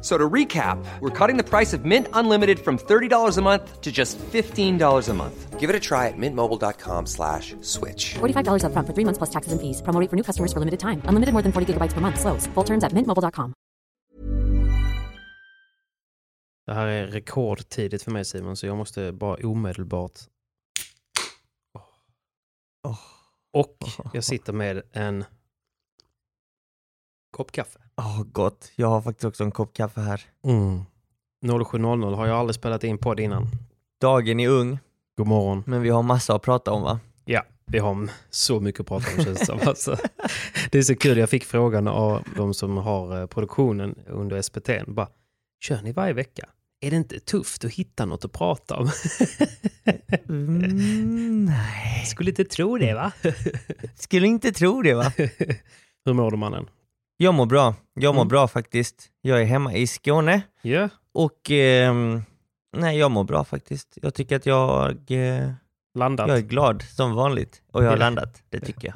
So to recap, we're cutting the price of Mint Unlimited from $30 a month to just $15 a month. Give it a try at mintmobile.com slash switch. $45 upfront for three months plus taxes and fees. Promo for new customers for limited time. Unlimited more than 40 gigabytes per month. Slows. Full terms at mintmobile.com. Det här är rekordtidigt för mig Simon, så jag måste bara omedelbart... Och jag sitter med en kopp kaffe. Åh, gott. Jag har faktiskt också en kopp kaffe här. Mm. 07.00 har jag aldrig spelat in podd innan. Dagen är ung, God morgon. men vi har massa att prata om va? Ja, vi har så mycket att prata om känns det som. Alltså, det är så kul, jag fick frågan av de som har eh, produktionen under SPT. Bara, Kör ni varje vecka? Är det inte tufft att hitta något att prata om? Mm, nej. Skulle inte tro det va? Skulle inte tro det va? Hur mår du mannen? Jag mår bra. Jag mår Mm. bra faktiskt. Jag är hemma i Skåne Ja, och ehm, nej, jag mår bra faktiskt. Jag tycker att jag, eh, landat. jag är glad som vanligt och jag har landat. Det tycker jag.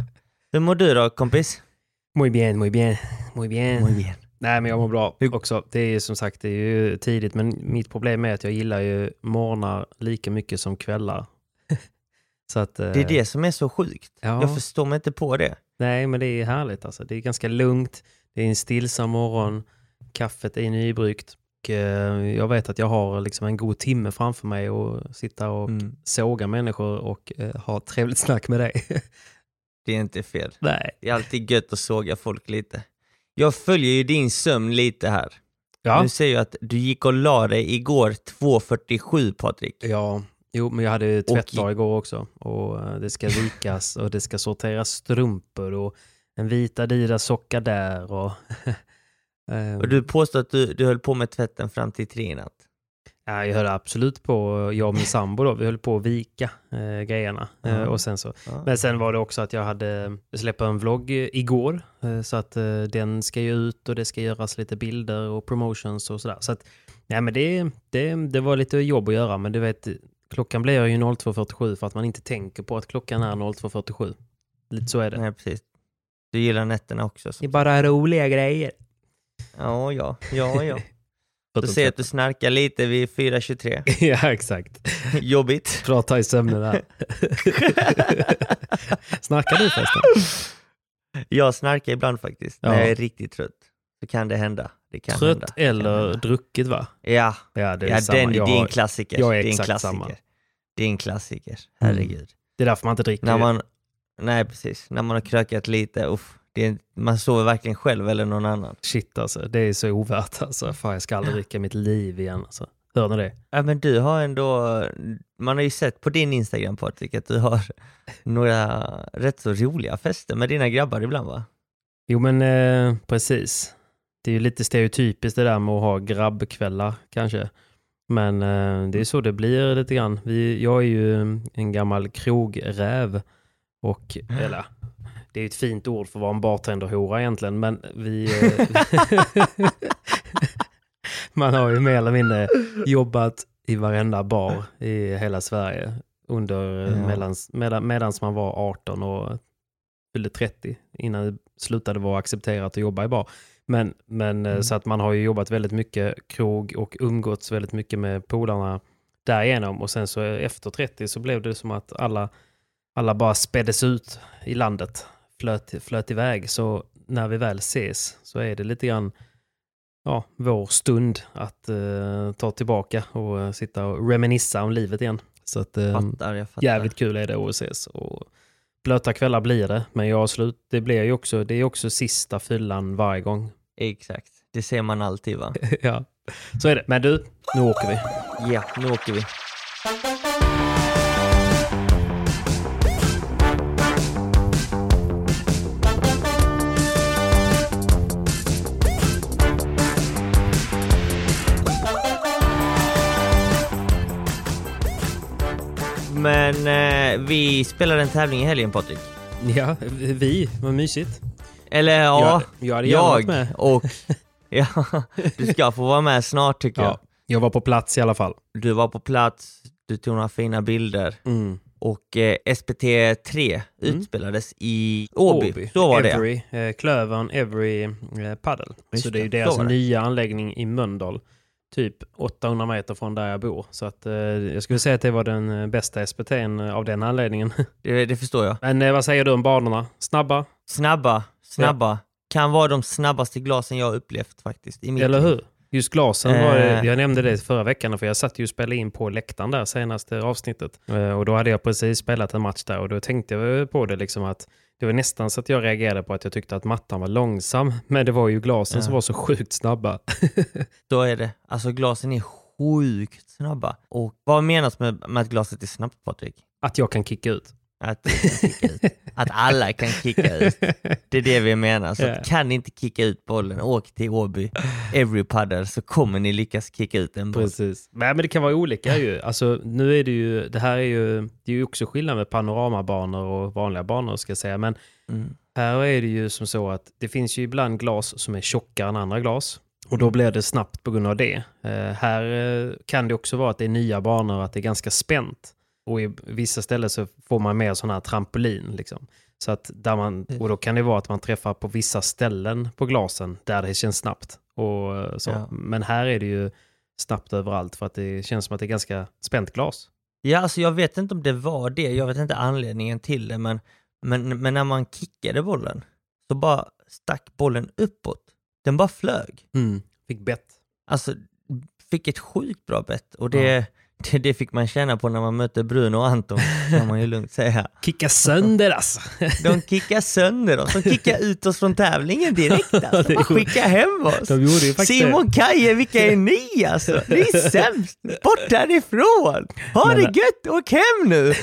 Hur mår du då kompis? Muy bien, muy bien, muy bien. Muy bien. Nej, men jag mår bra också. Det är ju som sagt det är ju tidigt, men mitt problem är att jag gillar ju morgnar lika mycket som kvällar. Så att, eh, Det är det som är så sjukt. Ja. Jag förstår mig inte på det. Nej, men det är härligt alltså. Det är ganska lugnt. Det är en stillsam morgon. Kaffet är nybryggt. Eh, jag vet att jag har liksom en god timme framför mig och sitta och Mm. såga människor och eh, ha trevligt snack med dig. Det är inte fel. Nej. Det är alltid gött att såga folk lite. Jag följer ju din sömn lite här. Ja. Nu säger jag att du gick och la dig igår 2.47 Patrik. Ja, jo, men jag hade tvättdag igår också. Och eh, det ska vikas och det ska sorteras strumpor och en vit Adidas-socka där. Och, eh, Och du påstår att du, du höll på med tvätten fram till tre i natt. ja, jag höll absolut på, jag och min sambo då, vi höll på att vika eh, grejerna. Eh, Ja. och sen så. Ja. Men sen var det också att jag hade släppt en vlogg eh, igår. Eh, så att eh, den ska ju ut och det ska göras lite bilder och promotions och sådär. Så att, nej men det, det, det var lite jobb att göra, men du vet, klockan blir ju 02.47 för att man inte tänker på att klockan är 02.47. Lite så är det. Nej, precis. Du gillar nätterna också. Så. Det är bara roliga grejer. Ja, ja, ja, ja. Du ser att du snarkar lite vid 4.23. ja, exakt. Jobbigt. Prata i sömnen där. Snackar du förresten? Jag snarkar ibland faktiskt. Ja. När jag är riktigt trött. Så kan det hända. Det kan Trött hända. Eller hända. druckit va? Ja, Ja, det är ja samma. den, är har- klassiker. jag är en exakt klassiker. samma. Det är en klassiker. Herregud. Det är därför man inte dricker. När man, nej precis, när man har krökat lite, uff, är, man sover varken själv eller någon annan. Shit alltså, det är så ovärt alltså. Fan, jag ska aldrig dricka mitt liv igen alltså. Hör ni det? Ja, men du har ändå, man har ju sett på din Instagram Patrik att du har några rätt så roliga fester med dina grabbar ibland va? Jo men eh, precis. Det är ju lite stereotypiskt det där med att ha grabbkvällar kanske. Men eh, det är så det blir lite grann. Vi, jag är ju en gammal krogräv. Och, eller, det är ju ett fint ord för att vara en bartenderhora egentligen, men vi... Eh, man har ju mer eller mindre jobbat i varenda bar i hela Sverige under Ja. medans, medan, medans man var 18 och fyllde 30 innan det slutade vara accepterat att jobba i bar. Men, men eh, Mm. så att man har ju jobbat väldigt mycket krog och umgåtts väldigt mycket med polarna därigenom och sen så efter 30 så blev det som att alla, alla bara späddes ut i landet, flöt, flöt iväg. Så när vi väl ses så är det lite grann ja, vår stund att eh, ta tillbaka och eh, sitta och reminissa om livet igen. Så att, eh, Fattar, jag fattar. jävligt kul är det att ses. Och blöta kvällar blir det, men jag har slut, det blir ju också, det är också sista fyllan varje gång. Exakt, det ser man alltid va? ja, så är det. Men du, nu åker vi. Ja, nu åker vi. Vi spelade en tävling i helgen Patrik. Ja, vi, vad mysigt. Eller ja, jag, jag hade varit med. och ja, du ska få vara med snart tycker Ja, jag. jag var på plats i alla fall. Du var på plats, du tog några fina bilder Mm. och eh, SPT3 utspelades i Åby. Så var det ja. Every, eh, Klövern, Every eh, Paddle. Så det är ju det, deras var det. nya anläggning i Mölndal. Typ 800 meter från där jag bor. Så att, eh, jag skulle säga att det var den eh, bästa SPT'n av den anledningen. Det, det förstår jag. Men eh, vad säger du om banorna? Snabba, Snabba, snabba. Kan vara de snabbaste glasen jag upplevt faktiskt. Eller hur? Just glasen var det, Eh. jag nämnde det förra veckan för jag satt ju och spelade in på läktaren där senaste avsnittet. Eh, Och då hade jag precis spelat en match där och då tänkte jag på det liksom att det var nästan så att jag reagerade på att jag tyckte att mattan var långsam. Men det var ju glasen Ja. som var så sjukt snabba. Så är det. Alltså glasen är sjukt snabba. Och vad menas med, med att glaset är snabbt Patrik? att jag kan kicka ut. Att, att alla kan kicka ut. Det är det vi menar. Så att kan ni inte kicka ut bollen, åk till Åby, every paddle, så kommer ni lyckas kicka ut en boll. Precis. Nej, men det kan vara olika ju. Alltså, nu är det ju, det här är ju, det är ju också skillnad med panoramabanor och vanliga banor ska jag säga. Men Mm. här är det ju som så att det finns ju ibland glas som är tjockare än andra glas. Och då blir det snabbt på grund av det. Eh, här eh, kan det också vara att det är nya banor, att det är ganska spänt. Och i vissa ställen så får man mer sån här trampolin. Liksom. Så att där man, och då kan det vara att man träffar på vissa ställen på glasen där det känns snabbt. Och eh, så. Ja. Men här är det ju snabbt överallt för att det känns som att det är ganska spänt glas. Ja, alltså jag vet inte om det var det, jag vet inte anledningen till det, men, men, men när man kickade bollen så bara stack bollen uppåt. Den bara flög. Fick bett. Alltså, fick ett sjukt bra bett och det, det, det fick man känna på när man mötte Bruno och Anton, kan man ju lugnt säga. Kicka sönder alltså. De kickar sönder oss, de kickar ut oss från tävlingen direkt alltså. De skickar hem oss. De Simon Kaje, vilka är ni alltså? Ni är sämst! Bort härifrån! Ha det gött, åk hem nu!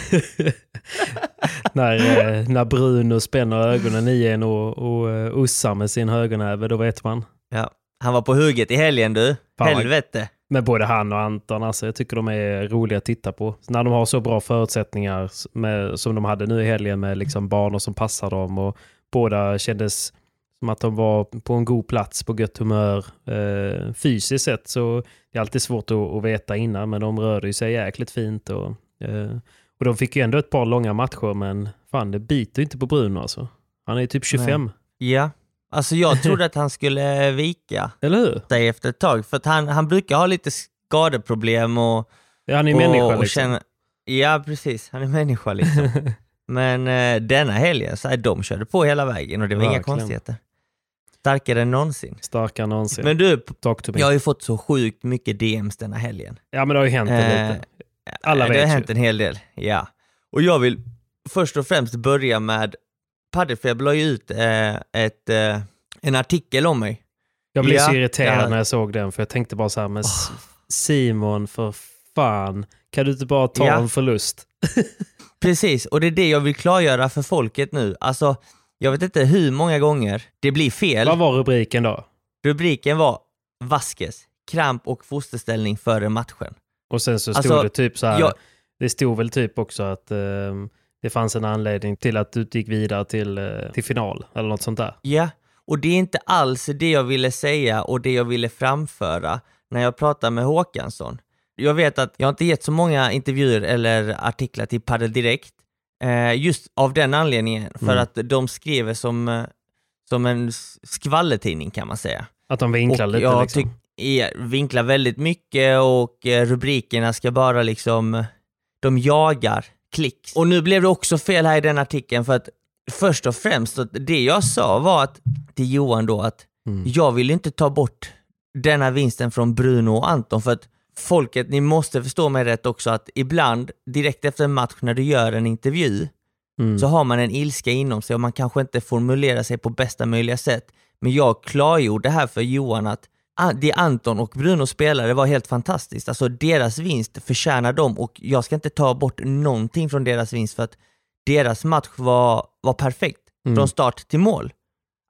när, eh, när Bruno spänner ögonen i en och, och eh, ussar med sin högernäve, då vet man. Ja, han var på hugget i helgen du. vad- Helvete. Men både han och Anton, alltså, jag tycker de är roliga att titta på. När de har så bra förutsättningar med, som de hade nu i helgen med liksom banor som passar dem och båda kändes som att de var på en god plats, på gött humör. Eh, fysiskt sett så det är alltid svårt att, att veta innan, men de rörde ju sig jäkligt fint. Och, eh, och de fick ju ändå ett par långa matcher, men fan det biter inte på Bruno alltså. Han är ju typ 25, Ja, alltså jag trodde att han skulle vika eller hur? sig efter ett tag, för att han, han brukar ha lite skadeproblem och, Ja, han är och, människa liksom. känna, Ja, precis. Han är människa liksom. Men eh, denna helgen, så här, de körde på hela vägen och det var inga Verkligen. konstigheter. Starkare än någonsin. Starkare än någonsin. Men du, jag har ju fått så sjukt mycket DMs denna helgen. Ja, men det har ju hänt en Eh, lite. Alla det vet har ju. hänt en hel del, ja. Och jag vill först och främst börja med Paddelfeber la ju ut eh, ett, eh, en artikel om mig. Jag blev Ja, så irriterad ja. när jag såg den, för jag tänkte bara så här, men S- Simon, för fan, kan du inte bara ta Ja. en förlust? Precis, och det är det jag vill klargöra för folket nu. Alltså, jag vet inte hur många gånger det blir fel. Vad var rubriken då? Rubriken var Vaskes, kramp och fosterställning före matchen. Och sen så stod Alltså, det typ så här, jag- det stod väl typ också att ehm, det fanns en anledning till att du gick vidare till, eh, till final, eller något sånt där. Ja, och det är inte alls det jag ville säga och det jag ville framföra när jag pratade med Håkansson. jag vet att jag har inte gett så många intervjuer eller artiklar till Padel Direkt, eh, just av den anledningen, för Mm. att de skriver som, eh, som en skvallertidning kan man säga. Att de vinklar och lite jag liksom. vinklar väldigt mycket och rubrikerna ska bara liksom, de jagar klicks. Och nu blev det också fel här i den artikeln för att först och främst, att det jag sa var att, till Johan då att Mm. jag vill inte ta bort denna vinsten från Bruno och Anton för att folket, ni måste förstå mig rätt också att ibland, direkt efter en match när du gör en intervju, Mm. så har man en ilska inom sig och man kanske inte formulerar sig på bästa möjliga sätt. Men jag klargjorde här för Johan att det Anton och Bruno spelade var helt fantastiskt. Alltså deras vinst förtjänar dem och jag ska inte ta bort någonting från deras vinst för att deras match var, var perfekt Mm. från start till mål.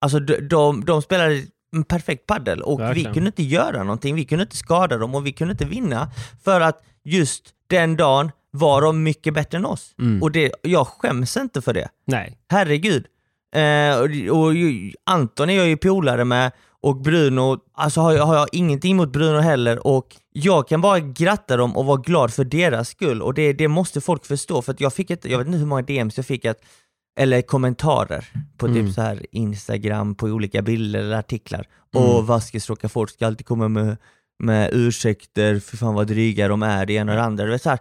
Alltså de, de, de spelade en perfekt paddel och Verkligen. vi kunde inte göra någonting, vi kunde inte skada dem och vi kunde inte vinna för att just den dagen var de mycket bättre än oss. Mm. Och det, jag skäms inte för det. Nej. Herregud. Eh, och, och Anton är jag ju polare med och Bruno, alltså har jag, har jag ingenting emot Bruno heller och jag kan bara gratta dem och vara glad för deras skull och det, det måste folk förstå för att jag fick ett, jag vet inte hur många DMs jag fick att, eller kommentarer på Mm. typ så här Instagram på olika bilder eller artiklar. Mm. Och Vasquez Rocafort ska alltid komma med, med ursäkter, för fan vad dryga de är, det ena och det andra. Du vet, så här,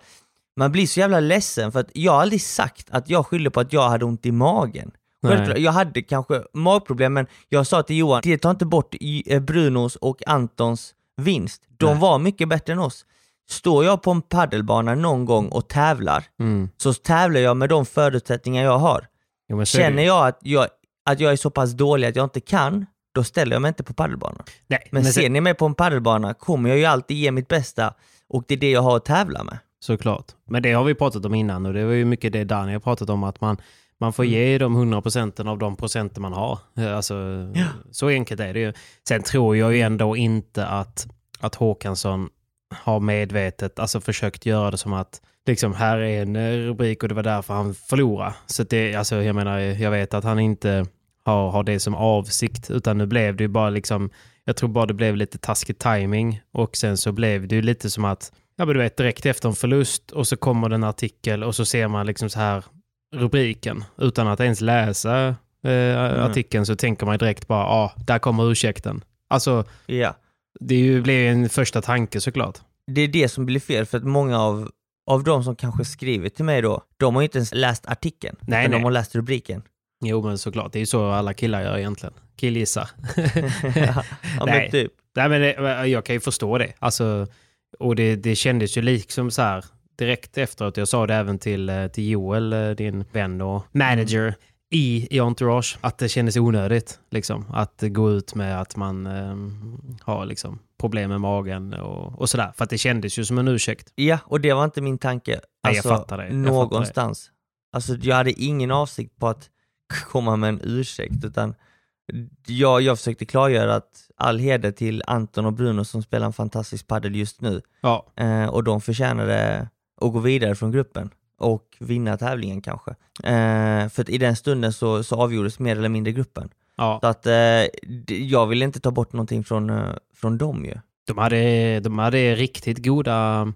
man blir så jävla ledsen för att jag har aldrig sagt att jag skyller på att jag hade ont i magen. Självklart, jag hade kanske magproblem men jag sa till Johan, det tar inte bort eh, Brunos och Antons vinst. De Nej. var mycket bättre än oss. Står jag på en paddelbana någon gång och tävlar, Mm. så tävlar jag med de förutsättningar jag har. Jo, Känner jag att, jag att jag är så pass dålig att jag inte kan, då ställer jag mig inte på paddelbanan. Nej, Men, men ser ni mig på en paddelbana kommer jag ju alltid ge mitt bästa och det är det jag har att tävla med. Såklart. Men det har vi pratat om innan och det var ju mycket det Daniel pratat om att man, man får ge de 100 procenten av de procenten man har. Eh, Alltså, Så enkelt är det ju. Sen tror jag ju ändå inte att, att Håkansson har medvetet alltså försökt göra det som att liksom här är en eh, rubrik och det var därför han förlorade. Så det, alltså, jag menar, jag vet att han inte har, har det som avsikt utan nu blev det ju bara liksom jag tror bara det blev lite taskig timing och sen så blev det ju lite som att ja men du vet direkt efter en förlust och så kommer det en artikel och så ser man liksom så här rubriken utan att ens läsa eh, artikeln så tänker man direkt bara ja ah, där kommer ursäkten. Alltså Ja. det blir ju en första tanke såklart. Det är det som blir fel för att många av, av de som kanske skriver till mig då, de har ju inte ens läst artikeln, Nej, utan nej. de har läst rubriken. Jo men såklart, det är ju så alla killar gör egentligen. Killgissar. ja, Nej. typ. Nej men det, jag kan ju förstå det. Alltså, och det, det kändes ju liksom så här direkt efteråt. Jag sa det även till, eh, till Joel, eh, din vän och manager i, i Entourage, att det kändes onödigt. Liksom, att gå ut med att man eh, har liksom, problem med magen och, och sådär. För att det kändes ju som en ursäkt. Ja, och det var inte min tanke. jag Alltså, fattar det. Jag någonstans. Alltså jag hade ingen avsikt på att komma med en ursäkt, utan jag, jag försökte klargöra att all heder till Anton och Bruno som spelar en fantastisk padel just nu. Ja, Eh, och de förtjänade att gå vidare från gruppen och vinna tävlingen kanske. Eh, för i den stunden så, så avgjordes mer eller mindre gruppen. ja. Så att eh, jag vill inte ta bort någonting från, eh, från dem ju. De, hade, de hade riktigt goda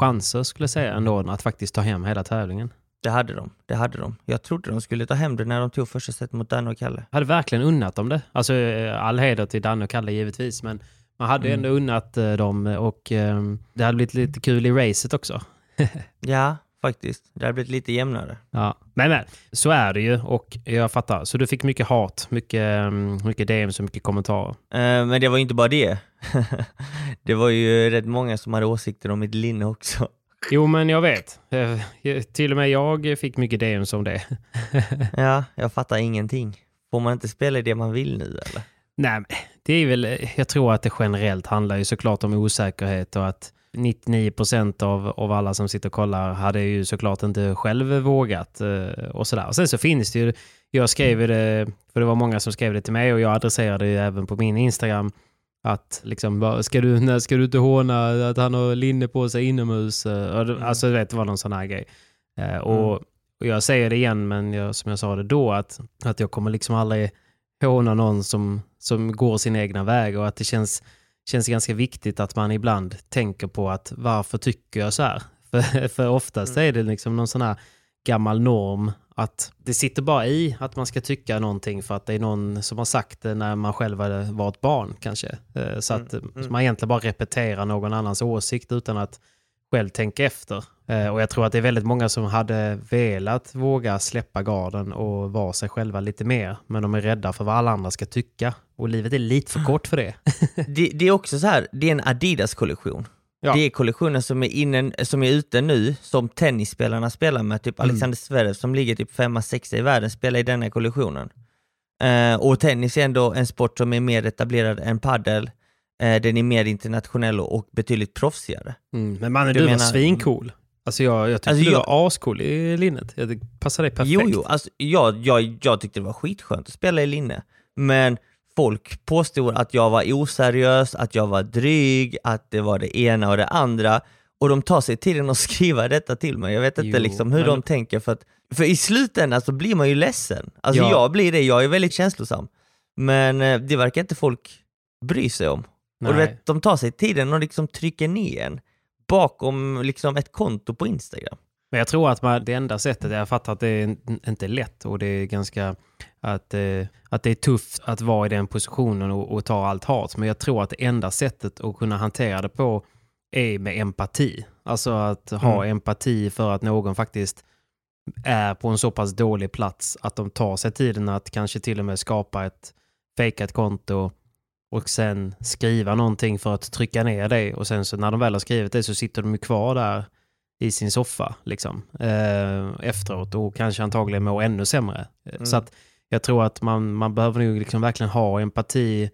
chanser skulle jag säga ändå att faktiskt ta hem hela tävlingen. Det hade de, det hade de. Jag trodde de skulle ta hem det när de tog första set mot Danne och Kalle. hade verkligen unnat dem det. Alltså eh, all heder till Danne och Kalle givetvis, men man hade Mm. ändå unnat eh, dem och eh, det hade blivit lite kul i racet också. Ja, faktiskt. Det hade blivit lite jämnare. Ja. Men, men så är det ju och jag fattar. Så du fick mycket hat, mycket, mm, mycket DMs och mycket kommentarer. Eh, men det var ju inte bara det. det var ju rätt många som hade åsikter om mitt linne också. Jo, men jag vet. Eh, Till och med jag fick mycket DMs om det. Ja, jag fattar ingenting. Får man inte spela det man vill nu eller? Nej, det är väl, jag tror att det generellt handlar ju såklart om osäkerhet och att 99 procent av, av alla som sitter och kollar hade ju såklart inte själv vågat eh, och sådär. Och sen så finns det ju, jag skrev det, för det var många som skrev det till mig och jag adresserade ju även på min Instagram att liksom, ska du, när ska du inte håna att han har linne på sig inomhus? Eh, det- Alltså du vet, det var någon sån här grej. Eh, Och, och jag säger det igen, men jag, som jag sa det då, att, att jag kommer liksom aldrig håna någon som, som går sin egna väg och att det känns känns ganska viktigt att man ibland tänker på att varför tycker jag så här? För, för oftast Mm. är det liksom någon sån här gammal norm att det sitter bara i att man ska tycka någonting för att det är någon som har sagt det när man själv hade varit barn kanske. Eh, Så att Mm, mm. man egentligen bara repeterar någon annans åsikt utan att själv tänka efter. Eh, Och jag tror att det är väldigt många som hade velat våga släppa garden och vara sig själva lite mer. Men de är rädda för vad alla andra ska tycka. Och livet är lite för kort för det. Det, det är också så här, det är en Adidas-kollektion. Ja. Det är kollektionen som är, inne, som är ute nu, som tennisspelarna spelar med. Typ Mm. Alexander Zverev som ligger typ femma, sexa i världen spelar i denna kollektionen. Eh, och tennis är ändå en sport som är mer etablerad än padel. Eh, den är mer internationell och, och betydligt proffsigare. Mm. Men mannen, Du du, var menar- svincool. Alltså jag, jag tyckte Alltså du jag- var ascool i linnet. Det passar dig perfekt. Jo, jo, alltså, jag, jag, jag tyckte det var skitskönt att spela i linne. Men folk påstod att jag var oseriös, att jag var dryg, att det var det ena och det andra. Och de tar sig tiden att skriva detta till mig. Jag vet inte Jo, liksom hur men- de tänker. För, att, för i slutändan så blir man ju ledsen. Alltså Ja. jag blir det, jag är väldigt känslosam. Men eh, det verkar inte folk bry sig om. Och du Nej. vet, de tar sig tiden och liksom trycker ner en bakom liksom ett konto på Instagram. Men jag tror att man, det enda sättet, jag fattar att det är in- inte är lätt och det är ganska, att, eh, att det är tufft att vara i den positionen och, och ta allt hat. Men jag tror att det enda sättet att kunna hantera det på är med empati. Alltså att ha Mm. empati för att någon faktiskt är på en så pass dålig plats att de tar sig tiden att kanske till och med skapa ett fejkat konto och sen skriva någonting för att trycka ner det och sen så när de väl har skrivit det så sitter de ju kvar där i sin soffa liksom, eh, efteråt och kanske antagligen mår ännu sämre. Eh, Mm. Så att jag tror att man, man behöver nog liksom verkligen ha empati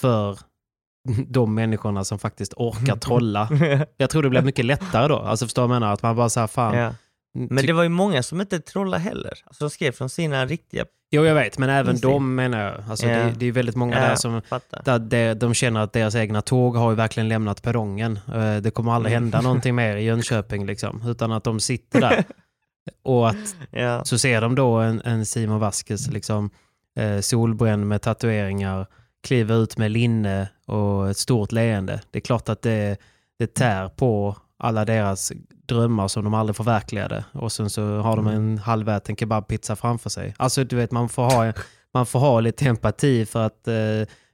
för de människorna som faktiskt orkar trolla. Jag tror det blir mycket lättare då. Alltså förstår du vad jag menar? Att man bara så här, fan. ja. Men ty- det var ju många som inte trollade heller. Alltså de skrev från sina riktiga... Jo, jag vet, men även de menar jag. Alltså Ja. det, det är väldigt många Ja, där som där de, de känner att deras egna tåg har ju verkligen lämnat perrongen. Eh, Det kommer aldrig Mm. hända någonting mer i Jönköping liksom, utan att de sitter där. Och att Ja. så ser de då en, en Simon Vasquez liksom, eh, solbränd med tatueringar, kliver ut med linne och ett stort leende. Det är klart att det, det tär på alla deras drömmar som de aldrig förverkligade. Och sen så har de en halväten kebabpizza framför sig. Alltså du vet, man får ha, man får ha lite empati för att eh,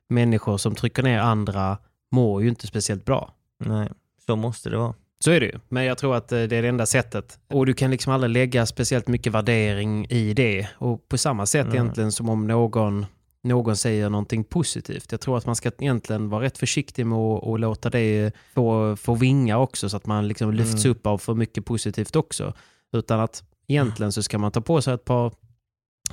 människor som trycker ner andra mår ju inte speciellt bra. Nej, så måste det vara. Så är det ju. Men jag tror att eh, det är det enda sättet. Och du kan liksom aldrig lägga speciellt mycket värdering i det. Och på samma sätt Nej. egentligen som om någon, någon säger någonting positivt. Jag tror att man ska egentligen vara rätt försiktig med att, att låta det få, få vinga också så att man liksom lyfts Mm. upp av för mycket positivt också. Utan att egentligen så ska man ta på sig ett par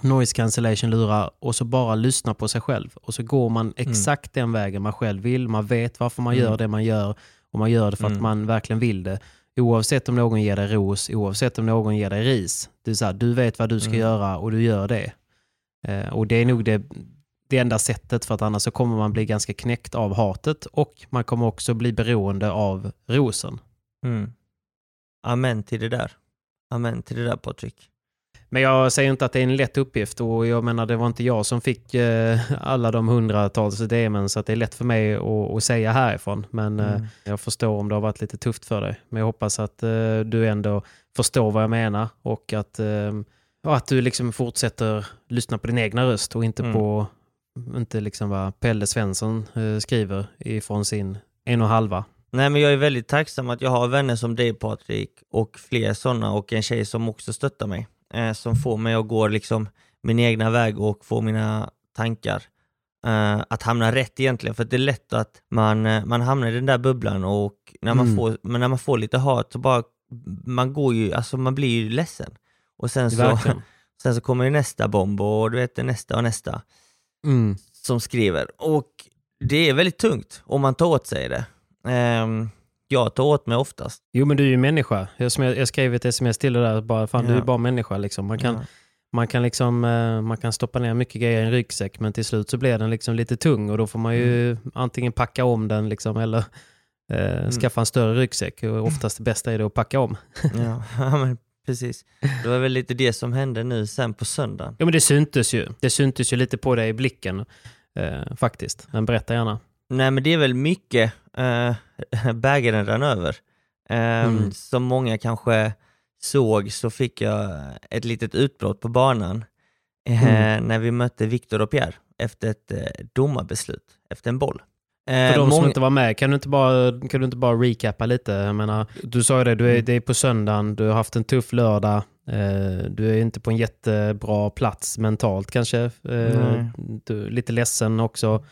noise cancellation-lurar och så bara lyssna på sig själv. Och så går man exakt den vägen man själv vill. Man vet varför man Mm. gör det man gör och man gör det för att Mm. man verkligen vill det. Oavsett om någon ger dig ros, oavsett om någon ger dig ris. Det är så här, du vet vad du ska Mm. göra och du gör det. Eh, och det är nog det, det enda sättet för att annars så kommer man bli ganska knäckt av hatet och man kommer också bli beroende av rosen. Mm. Amen till det där. Amen till det där Patrik. Men jag säger inte att det är en lätt uppgift och jag menar det var inte jag som fick eh, alla de hundratals DMen så att det är lätt för mig att, att säga härifrån. Men eh, Mm. jag förstår om det har varit lite tufft för dig. Men jag hoppas att eh, du ändå förstår vad jag menar och att, eh, att du liksom fortsätter lyssna på din egna röst och inte Mm. på inte liksom vad Pelle Svensson eh, skriver ifrån sin en och halva. Nej men jag är väldigt tacksam att jag har vänner som dig Patrik och fler sådana och en tjej som också stöttar mig. Eh, som får mig att gå liksom min egna väg och få mina tankar eh, att hamna rätt egentligen. För det är lätt att man, eh, man hamnar i den där bubblan och när man, Mm. får, men när man får lite hat så bara, man går ju, alltså man blir ju ledsen. Och sen så, sen så kommer ju nästa bomb och du vet nästa och nästa Mm. som skriver. Och det är väldigt tungt om man tar åt sig det. Ehm, jag tar åt mig oftast. Jo men du är ju människa. Jag, jag, skrev ett sms till dig där, bara, fan du är Ja. bara människa liksom. Man kan, Ja. man kan liksom, eh, man kan stoppa ner mycket grejer i en ryggsäck men till slut så blir den liksom lite tung och då får man ju antingen packa om den liksom eller eh, skaffa en större ryggsäck. Och oftast det bästa är det att packa om. Ja, ja, men precis. Det var väl lite det som hände nu sen på söndagen. Ja men det syntes ju. Det syntes ju lite på dig i blicken eh, faktiskt. Men berätta gärna. Nej men det är väl mycket äh, bägaren rann över. Äh, Mm. Som många kanske såg så fick jag ett litet utbrott på banan eh, Mm. när vi mötte Viktor och Pierre efter ett eh, domarbeslut, efter en boll. För Eh, de som många- inte var med, kan du inte bara, kan du inte bara recappa lite? Jag menar, du sa ju det, du Mm. är, det är på söndagen, du har haft en tuff lördag, eh, du är inte på en jättebra plats mentalt kanske. Eh, du lite ledsen också.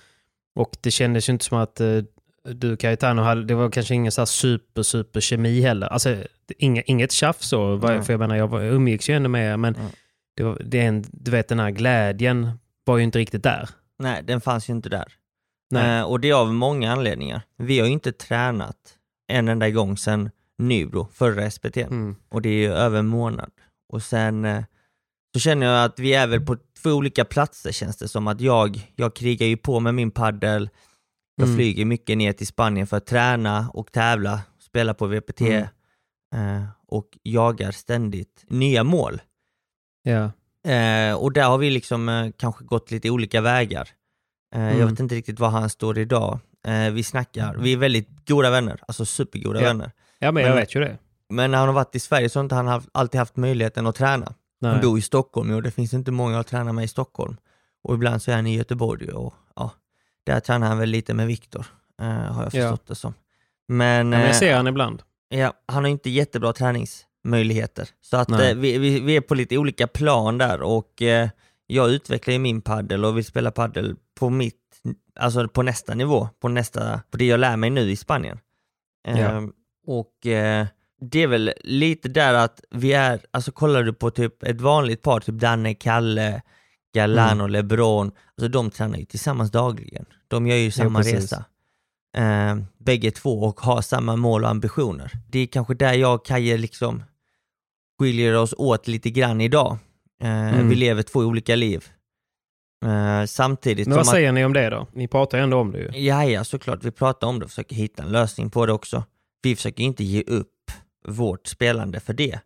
Och det kändes ju inte som att eh, du Cayetano hade, det var kanske ingen så super, super kemi heller. Alltså, inga, inget tjafs så, för jag menar, jag var- jag umgicks ju ändå med men Mm. det var, det är en, du vet den här glädjen var ju inte riktigt där. Nej, den fanns ju inte där. Eh, och det är av många anledningar. Vi har ju inte tränat en enda gång sedan Nybro, förra SPT. Mm. Och det är ju över en månad. Och sen eh, så känner jag att vi är väl på två olika platser känns det som. Att jag, jag krigar ju på med min paddel. Jag Mm. flyger mycket ner till Spanien för att träna och tävla, spela på VPT Mm. eh, och jagar ständigt nya mål. Ja. Eh, och där har vi liksom eh, kanske gått lite olika vägar. Eh, Jag Mm. vet inte riktigt var han står idag. Eh, vi snackar, vi är väldigt goda vänner, alltså supergoda Ja. vänner. ja, men jag Men- vet ju det. Men när han har varit i Sverige så har inte han haft, alltid haft möjligheten att träna. Nej. Han bor i Stockholm och det finns inte många att träna med i Stockholm. Och ibland så är han i Göteborg och ja, där tränar han väl lite med Viktor, eh, har jag Ja. förstått det som. Men, Ja, men jag ser han ibland. Ja, han har inte jättebra träningsmöjligheter. Så att eh, vi, vi, vi är på lite olika plan där och eh, jag utvecklar ju min paddel och vill spela paddel på mitt, alltså på nästa nivå, på nästa, på det jag lär mig nu i Spanien. Ja. Eh, och eh, det är väl lite där att vi är, alltså kollar du på typ ett vanligt par, typ Danne, Kalle, Galan Mm. och LeBron, alltså de tränar ju tillsammans dagligen. De gör ju samma precis. resa. Eh, bägge två och har samma mål och ambitioner. Det är kanske där jag och Kaje liksom skiljer oss åt lite grann idag. Eh, Mm. Vi lever två olika liv. Eh, samtidigt Men vad säger ni om det då? Ni pratar ju ändå om det ju. att, ja, ja såklart, vi pratar om det och försöker hitta en lösning på det också. Vi försöker inte ge upp vårt spelande för det.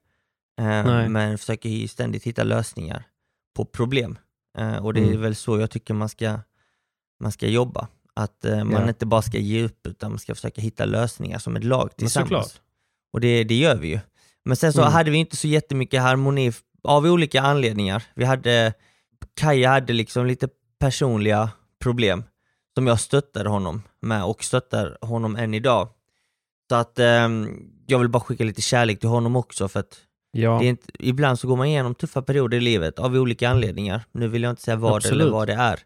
Nej. men försöker ju ständigt hitta lösningar på problem. Eh, och det är Mm. väl så jag tycker man ska, man ska jobba. Att man Ja. inte bara ska ge upp utan man ska försöka hitta lösningar som ett lag Men såklart. tillsammans. Och det, det gör vi ju. Men sen så Mm. hade vi inte så jättemycket harmoni av olika anledningar. Vi hade, Kaja hade liksom lite personliga problem som jag stöttade honom med och stöttar honom än idag. Så att ehm, jag vill bara skicka lite kärlek till honom också för att Ja, inte, ibland så går man igenom tuffa perioder i livet av olika anledningar. Nu vill jag inte säga vad Absolut. eller vad det är.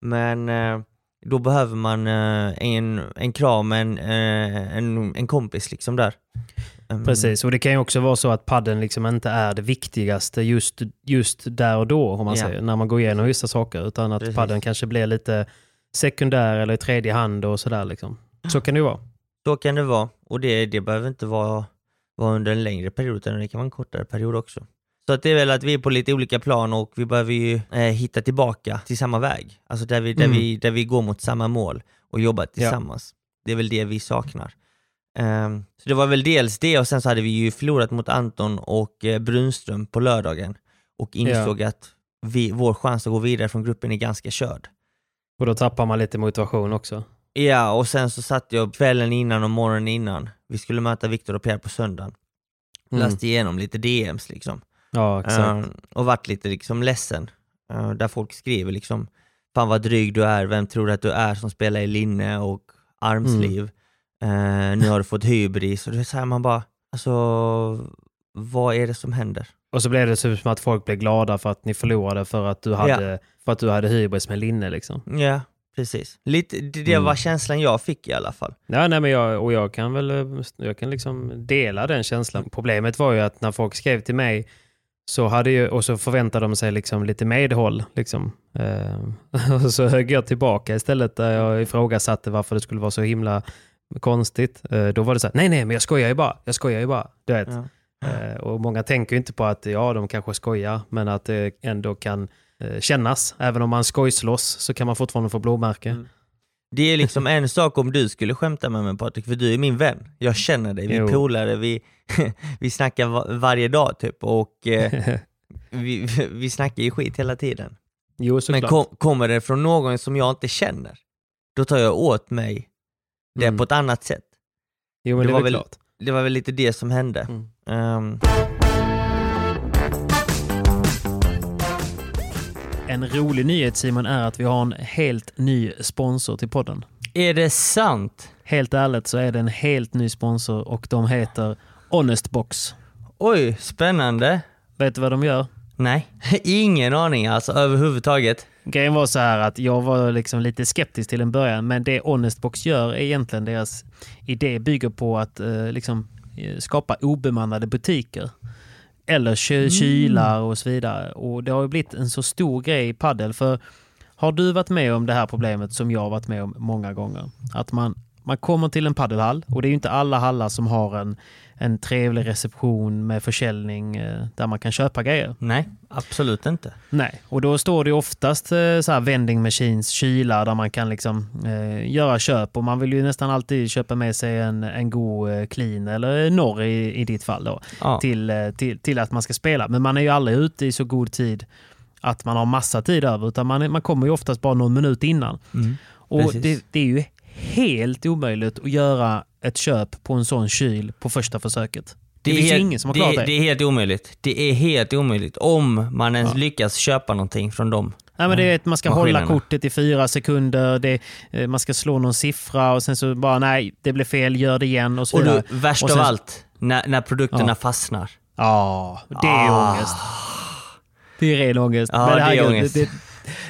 Men eh, då behöver man eh, en, en kram, en, eh, en, en kompis liksom där. Mm. precis. Och det kan ju också vara så att padden liksom inte är det viktigaste just, just där och då, om man Ja. säger, när man går igenom vissa saker. Utan att Precis. padden kanske blir lite sekundär eller i tredje hand och sådär. Liksom. Så kan det ju vara. Så kan det vara. Och det, det behöver inte vara, vara under en längre period, utan det kan vara en kortare period också. Så att det är väl att vi är på lite olika plan och vi behöver ju eh, hitta tillbaka till samma väg. Alltså där vi, där, Mm. vi, där vi går mot samma mål och jobbar tillsammans. Det är väl det vi saknar. Ehm, så det var väl dels det och sen så hade vi ju förlorat mot Anton och eh, Brunström på lördagen och insåg att vi, vår chans att gå vidare från gruppen är ganska körd. Och då tappar man lite motivation också. Ja, och sen så satt jag kvällen innan och morgonen innan. Vi skulle möta Viktor och Pierre på söndagen. Mm. Läste igenom lite DMs liksom. Ja, exakt. Eh, och vart lite liksom ledsen. Eh, där folk skriver liksom, fan vad dryg du är, vem tror du att du är som spelar i linne och armsliv? Mm. Eh, nu har du fått hybris. Och det är så här man bara, alltså vad är det som händer? Och så blev det typ som att folk blev glada för att ni förlorade för att du hade, för att du hade hybris med linne. Liksom. Ja, precis. Lite, det, det Mm. var känslan jag fick i alla fall. Ja, nej, men jag, och jag kan väl eh, jag kan liksom dela den känslan. Problemet var ju att när folk skrev till mig så hade ju, och så förväntade de sig liksom lite medhåll. Liksom. Eh, och så högg jag tillbaka istället där jag ifrågasatte varför det skulle vara så himla konstigt. Eh, då var det så här, nej nej men jag skojar ju bara, jag skojar ju bara. Du vet. Ja. Eh, och många tänker ju inte på att ja, de kanske skojar, men att det ändå kan eh, kännas. Även om man skojslåss så kan man fortfarande få blåmärke. Mm. Det är liksom en sak om du skulle skämta med mig Patrik, för du är min vän. Jag känner dig, vi är polare, vi, vi snackar va- varje dag typ och eh, vi, vi snackar ju skit hela tiden. jo, Men kom, kommer det från någon som jag inte känner, då tar jag åt mig det Mm. på ett annat sätt. Jo, men det det, var väl klart. Det var väl lite det som hände. Ehm, En rolig nyhet Simon är att vi har en helt ny sponsor till podden. är det sant? Helt ärligt så är det en helt ny sponsor och de heter Honestbox. Oj, spännande. Vet du vad de gör? Nej, ingen aning alltså överhuvudtaget. Grejen var så här att jag var liksom lite skeptisk till en början, men det Honestbox gör är egentligen deras idé bygger på att eh, liksom, eh, skapa obemannade butiker. Eller ky- kylar och så vidare. Och det har ju blivit en så stor grej i paddel för har du varit med om det här problemet som jag har varit med om många gånger? Att man, man kommer till en paddelhall och det är ju inte alla hallar som har en, en trevlig reception med försäljning eh, där man kan köpa grejer. Nej, absolut inte. Nej, och då står det oftast eh, så här vending machines, kylar där man kan liksom eh, göra köp och man vill ju nästan alltid köpa med sig en, en god eh, clean eller norr i, i ditt fall då Ja. till, till, till att man ska spela. Men man är ju aldrig ute i så god tid att man har massa tid över utan man, man kommer ju oftast bara någon minut innan. Mm. Och det, det är ju helt omöjligt att göra ett köp på en sån kyl på första försöket. Det, finns ju helt- ingen som har det, klarat det. det är helt omöjligt. Det är helt omöjligt om man ens Ja. lyckas köpa någonting från dem. Nej, men det är att man ska Maskinerna. hålla kortet i fyra sekunder, det, eh, man ska slå någon siffra och sen så bara nej, det blev fel, gör det igen och så Och vidare. du, värst Och av sen- allt, när, när produkterna Ja. fastnar. Ja, det är Ah. ångest. Det är ren ångest. Ja, men det är herregud, ångest. Det,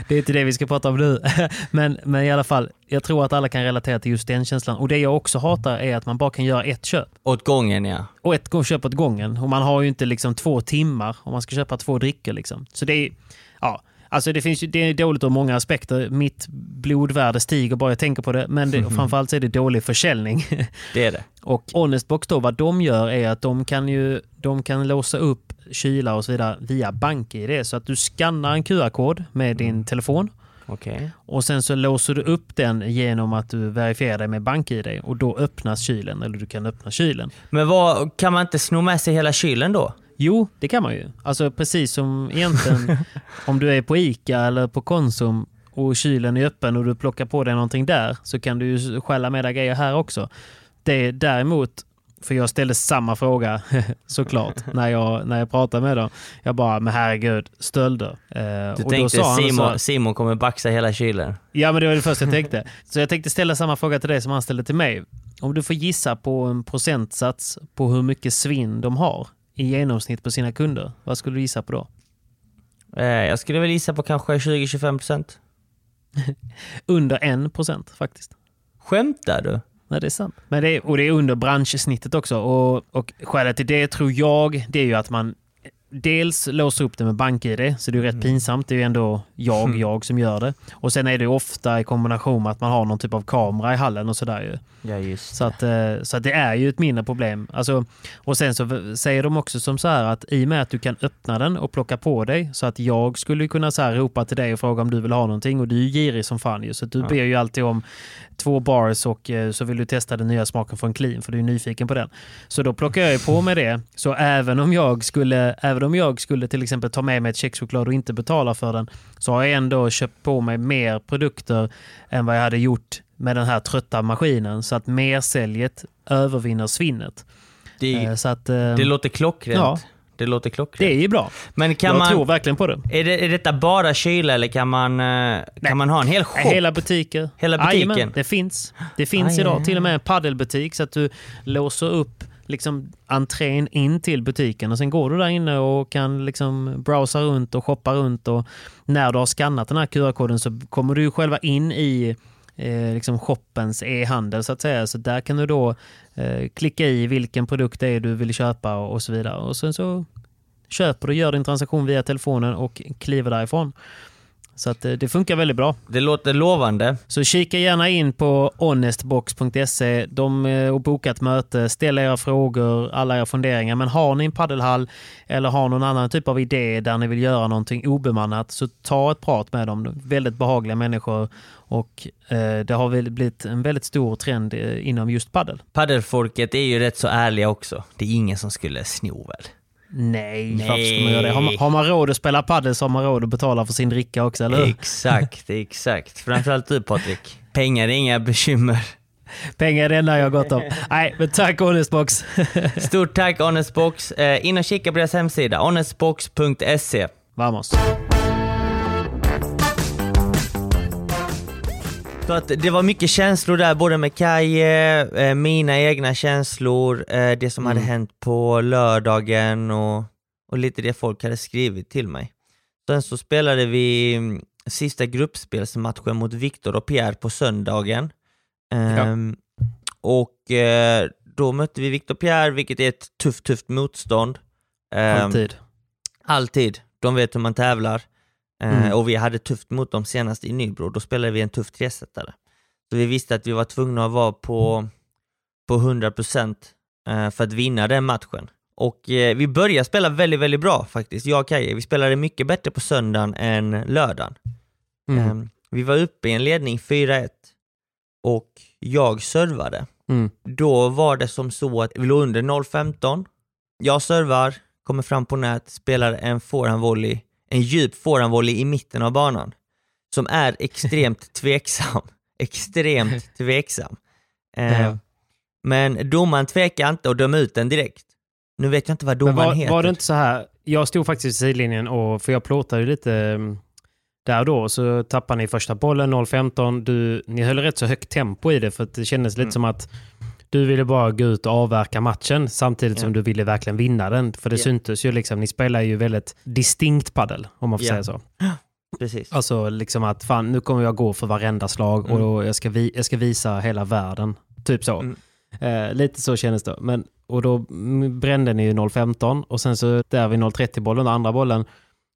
det är inte det vi ska prata om nu. men, men i alla fall, jag tror att alla kan relatera till just den känslan. Och det jag också hatar är att man bara kan göra ett köp. Åt gången ja. Och ett köp åt gången. Och man har ju inte liksom två timmar om man ska köpa två drycker. Liksom. Så det är, alltså det, finns ju, det är dåligt ur många aspekter. Mitt blodvärde stiger bara jag tänker på det. Men det, och framförallt så är det dålig försäljning. Det är det. Och Honestbox då, vad de gör är att de kan ju de kan låsa upp kylar och så vidare via BankID. Så att du skannar en QR-kod med din telefon Okej. och sen så låser du upp den genom att du verifierar dig med BankID och då öppnas kylen, eller du kan öppna kylen. Men vad, kan man inte sno med sig hela kylen då? Jo, det kan man ju. Alltså precis som egentligen om du är på ICA eller på Konsum och kylen är öppen och du plockar på dig någonting där så kan du ju stjäla med dig grejer här också. Det däremot, för jag ställde samma fråga såklart när jag, när jag pratade med dem. Jag bara, men herregud, stölder. Eh, Du och tänkte så Simon, här- Simon kommer baxa hela kylen. Ja, men det var det första jag tänkte. Så jag tänkte ställa samma fråga till dig som han ställde till mig. Om du får gissa på en procentsats på hur mycket svinn de har i genomsnitt på sina kunder, vad skulle du gissa på då? Eh, jag skulle väl gissa på kanske 20-25%. Under en procent faktiskt. Skämtar du? Nej, det är sant. Men det är, och det är under branschsnittet också. Och, och skälet till det tror jag, det är ju att man dels låser upp det med BankID, så det är rätt pinsamt. Det är ju ändå jag, jag som gör det. Och sen är det ofta i kombination med att man har någon typ av kamera i hallen och sådär ju. Ja, just Så att, eh, så att det är ju ett mindre problem. Alltså, och sen så säger de också som så här att i och med att du kan öppna den och plocka på dig så att jag skulle kunna så här ropa till dig och fråga om du vill ha någonting och du är ju girig som fan ju. Så du ber ju alltid om två bars och eh, så vill du testa den nya smaken från clean för du är nyfiken på den. Så då plockar jag ju på med det. Så även om jag skulle, även om jag skulle till exempel ta med mig ett kexchoklad och inte betala för den så har jag ändå köpt på mig mer produkter än vad jag hade gjort med den här trötta maskinen så att mersäljet övervinner svinnet. Det, Eh, Så att, eh, det låter klockrent. Ja. Det låter klockrent. det är bra. Men kan jag man, tror verkligen på det. är, det, är detta bara kyla eller kan man, eh, kan man ha en hel shop? Hela butiker. Hela butiken? Jajamän, det finns. Det finns Aj, idag aj, till och med en paddelbutik så att du låser upp liksom entrén in till butiken och sen går du där inne och kan liksom browsa runt och shoppa runt och när du har skannat den här QR-koden så kommer du själva in i eh, liksom shoppens e-handel så att säga. Så där kan du då eh, klicka i vilken produkt det är du vill köpa och, och så vidare. Och sen så köper du, gör din transaktion via telefonen och kliver därifrån. Så att eh, det funkar väldigt bra. Det låter lovande. Så kika gärna in på honestbox.se de, eh, och boka ett möte. Ställ era frågor, alla era funderingar. Men har ni en paddelhall eller har någon annan typ av idé där ni vill göra någonting obemannat så ta ett prat med dem. De Väldigt behagliga människor och eh, det har väl blivit en väldigt stor trend inom just paddel. Paddelfolket är ju rätt så ärliga också. Det är ingen som skulle sno väl? Nej, Nej. varför ska man göra det? Har man, har man råd att spela padel så har man råd att betala för sin dricka också, eller hur? Exakt, exakt. Framförallt du Patrik. Pengar är inga bekymmer. Pengar är det enda jag har gott om. Nej, men tack Honestbox. Stort tack Honestbox. Eh, in och kika på deras hemsida, honestbox.se. Vamos. Så att det var mycket känslor där, både med Kaje, eh, mina egna känslor, eh, det som hade hänt på lördagen och, och lite det folk hade skrivit till mig. Sen så spelade vi mm, sista gruppspelsmatchen mot Viktor och Pierre på söndagen. Ehm, Och eh, då mötte vi Viktor Pierre, vilket är ett tufft, tufft motstånd. Ehm, Alltid. Alltid. De vet hur man tävlar. Eh, Mm. Och vi hade tufft mot dem senast i Nybro, då spelade vi en tuff tresetare. Så vi visste att vi var tvungna att vara på, på 100% eh, för att vinna den matchen. Och eh, vi började spela väldigt, väldigt bra faktiskt, jag och Kaje. Vi spelade mycket bättre på söndagen än lördagen. Mm. Eh, vi var uppe i en ledning 4-1 och jag servade. Mm. Då var det som så att vi låg under 0-15. Jag servar, kommer fram på nät, spelar en forehandvolley, en djup forehandvolley i mitten av banan. Som är extremt tveksam. Extremt tveksam. Eh, Ja. Men domaren tvekar inte och dömer ut den direkt. Nu vet jag inte vad domaren var, heter. var det inte så här, jag stod faktiskt i sidlinjen och, för jag plåtade ju lite mm, där och då, så tappade ni första bollen 0-15. Du, ni höll rätt så högt tempo i det för att det kändes lite Mm. som att du ville bara gå ut och avverka matchen samtidigt Ja. som du ville verkligen vinna den. För det Ja. syntes ju liksom, ni spelar ju väldigt distinkt paddel om man får Ja. säga så. Precis. Alltså liksom att fan nu kommer jag gå för varenda slag Mm. och jag ska, vi, jag ska visa hela världen. Typ så. Mm. Eh, lite så kändes det. Men, och då brände ni ju 0-15 och sen så där vid 0-30 bollen, andra bollen,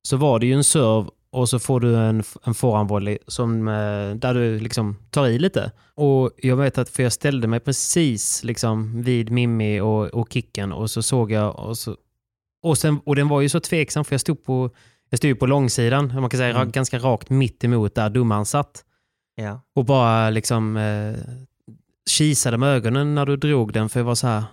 så var det ju en serve och så får du en, en forehandvolley som, eh, där du liksom tar i lite. Och jag vet att, för jag ställde mig precis liksom vid Mimmi och, och kicken och så såg jag och så och, sen, och den var ju så tveksam för jag stod på, jag stod på långsidan, man kan säga Mm. ganska rakt mitt emot där domaren satt. Ja. Och bara liksom eh, kisade med ögonen när du drog den för jag var så här,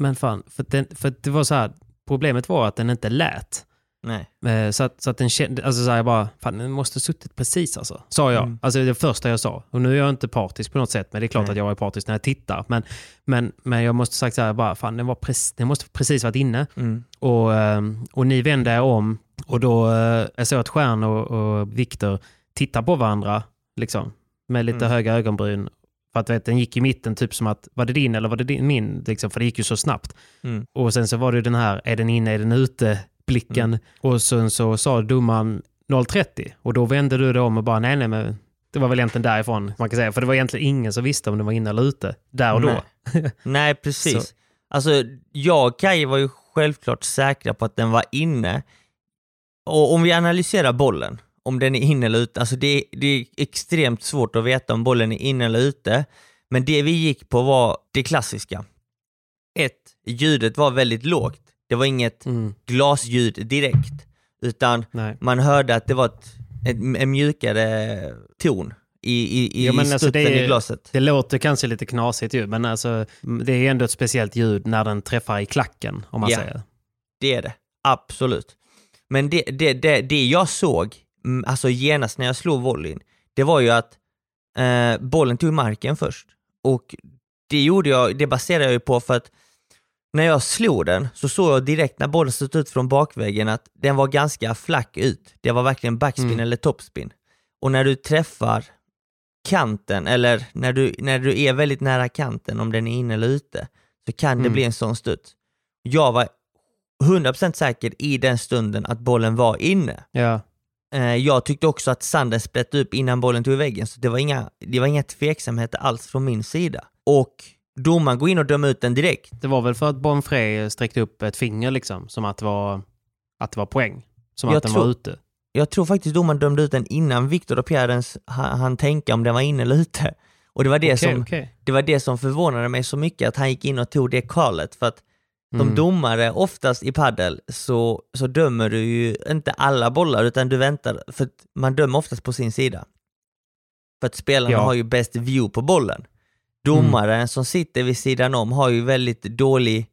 men fan, för, den, för det var så här, problemet var att den inte lät. Nej. Eh, så, att, så att den kände, alltså så jag bara, fan den måste suttit precis alltså. Sa jag. Mm. Alltså det första jag sa. Och nu är jag inte partisk på något sätt, men det är klart Nej. att jag är partisk när jag tittar. Men, men, men jag måste sagt så här, bara, fan den, var precis, den måste precis varit inne. Mm. Och, ehm, och ni vände er om och då eh, jag såg att Stjärn och, och Viktor tittar på varandra liksom, med lite Mm. höga ögonbryn. För att vet, den gick i mitten typ som att, var det din eller var det din, min? Liksom, för det gick ju så snabbt. Mm. Och sen så var det ju den här, är den inne, är den ute? Blicken. Mm. Och sen så sa domaren 0.30 och då vände du det om och bara nej, nej, men det var väl egentligen därifrån man kan säga. För det var egentligen ingen som visste om den var inne eller ute där och då. Nej. Nej, precis. Så- Alltså, jag och Kaj var ju självklart säkra på att den var inne. Och om vi analyserar bollen, om den är inne eller ute, alltså det, det är extremt svårt att veta om bollen är inne eller ute. Men det vi gick på var det klassiska. Ett, ljudet var väldigt lågt. Det var inget Mm, glasljud direkt, utan nej. man hörde att det var ett, en mjukare ton i, i, i Ja, men alltså det är- i glaset. Det låter kanske lite knasigt ju, men alltså, det är ändå ett speciellt ljud när den träffar i klacken, om man Ja. säger. Det är det, absolut. Men det, det, det, det jag såg, mm, alltså genast när jag slog volleyn, det var ju att eh, bollen tog marken först. Och det gjorde jag, det baserade jag ju på för att när jag slog den så såg jag direkt när bollen stod ut från bakväggen att den var ganska flack ut. Det var verkligen backspin Mm. eller topspin. Och när du träffar kanten, eller när du, när du är väldigt nära kanten, om den är inne eller ute, så kan det Mm. bli en sån studs. Jag var 100% säker i den stunden att bollen var inne. Ja. Eh, jag tyckte också att sanden sprätte upp innan bollen tog i väggen, så det var inga, det var inga tveksamheter alls från min sida. Och domaren går in och dömer ut den direkt. Det var väl för att Bonfré sträckte upp ett finger liksom, som att det var, att det var poäng. Som Jag att den var ute. Jag tror faktiskt domaren dömde ut den innan Viktor och Pierre ens han, han tänka om den var inne eller ute. Och det var det, Okej, som, okej. det var det som förvånade mig så mycket, att han gick in och tog det callet. För att som Mm. domare, oftast i paddel så, så dömer du ju inte alla bollar, utan du väntar, för man dömer oftast på sin sida. För att spelarna Ja. har ju bäst view på bollen. Domaren som sitter vid sidan om har ju väldigt dålig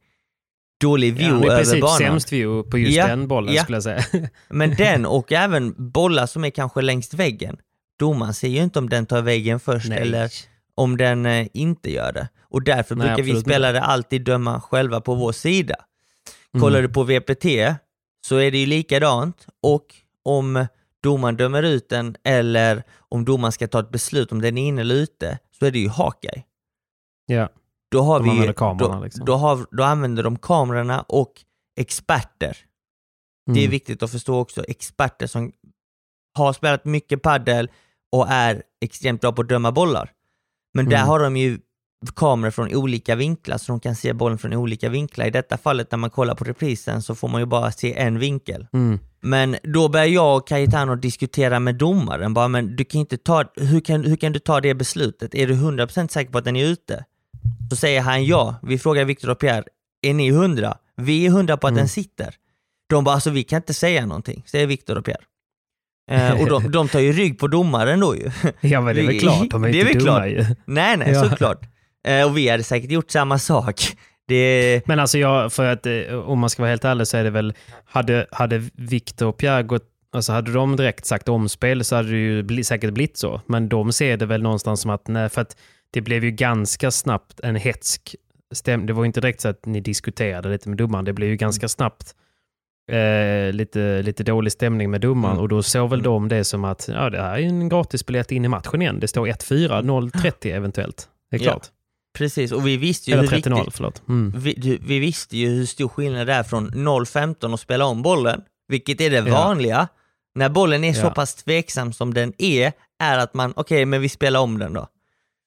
dålig Ja, view i över princip banan. sämst view på just Ja, den bollen ja. skulle jag säga. Men den och även bollar som är kanske längst väggen. Domaren ser ju inte om den tar väggen först Nej. eller om den eh, inte gör det. Och därför Nej, brukar vi spelare alltid döma själva på vår sida. Kollar Mm. du på VPT så är det ju likadant och om domaren dömer ut den eller om domaren ska ta ett beslut om den är inne eller ute så är det ju Hawkeye. Ja. Då, har De vi, använder kamerorna, då, liksom. då, har, då använder de kamerorna och experter. Det är Mm. viktigt att förstå också, experter som har spelat mycket paddel och är extremt bra på att döma bollar. Men där Mm. har de ju kameror från olika vinklar så de kan se bollen från olika vinklar. I detta fallet när man kollar på reprisen så får man ju bara se en vinkel. Mm. Men då börjar jag och Cayetano diskutera med domaren, bara men du kan inte ta, hur kan, hur kan du ta det beslutet? Är du 100% säker på att den är ute? Så säger han ja. Vi frågar Victor och Pierre, är ni 100? Vi är 100 på att Mm. den sitter. De bara, alltså vi kan inte säga någonting, säger Victor och Pierre. Eh, och de, de tar ju rygg på domaren då ju. Ja men det är väl klart, de är det är inte dumma klart. ju. nej, nej, Ja. såklart. Eh, och vi hade säkert gjort samma sak. Det, Men alltså jag, för att eh, om man ska vara helt ärlig så är det väl, hade, hade Victor och Pierre gått, alltså hade de direkt sagt omspel så hade det ju bli, säkert blivit så. Men de ser det väl någonstans som att, nej, för att det blev ju ganska snabbt en hetsk stäm. Det var inte direkt så att ni diskuterade lite med domaren, det blev ju ganska snabbt eh, lite, lite dålig stämning med domaren Mm. och då såg väl Mm. de det som att ja, det här är en gratisbiljett in i matchen igen. Det står 1-4, 0-30 eventuellt. Det är Ja, klart. precis, och vi visste ju Eller hur 30-0, riktigt, förlåt. Mm. vi, vi visste ju hur stor skillnad det är från 0-15 och spela om bollen, vilket är det Ja. vanliga. När bollen är så Ja. pass tveksam som den är, är att man, okej, men vi spelar om den då.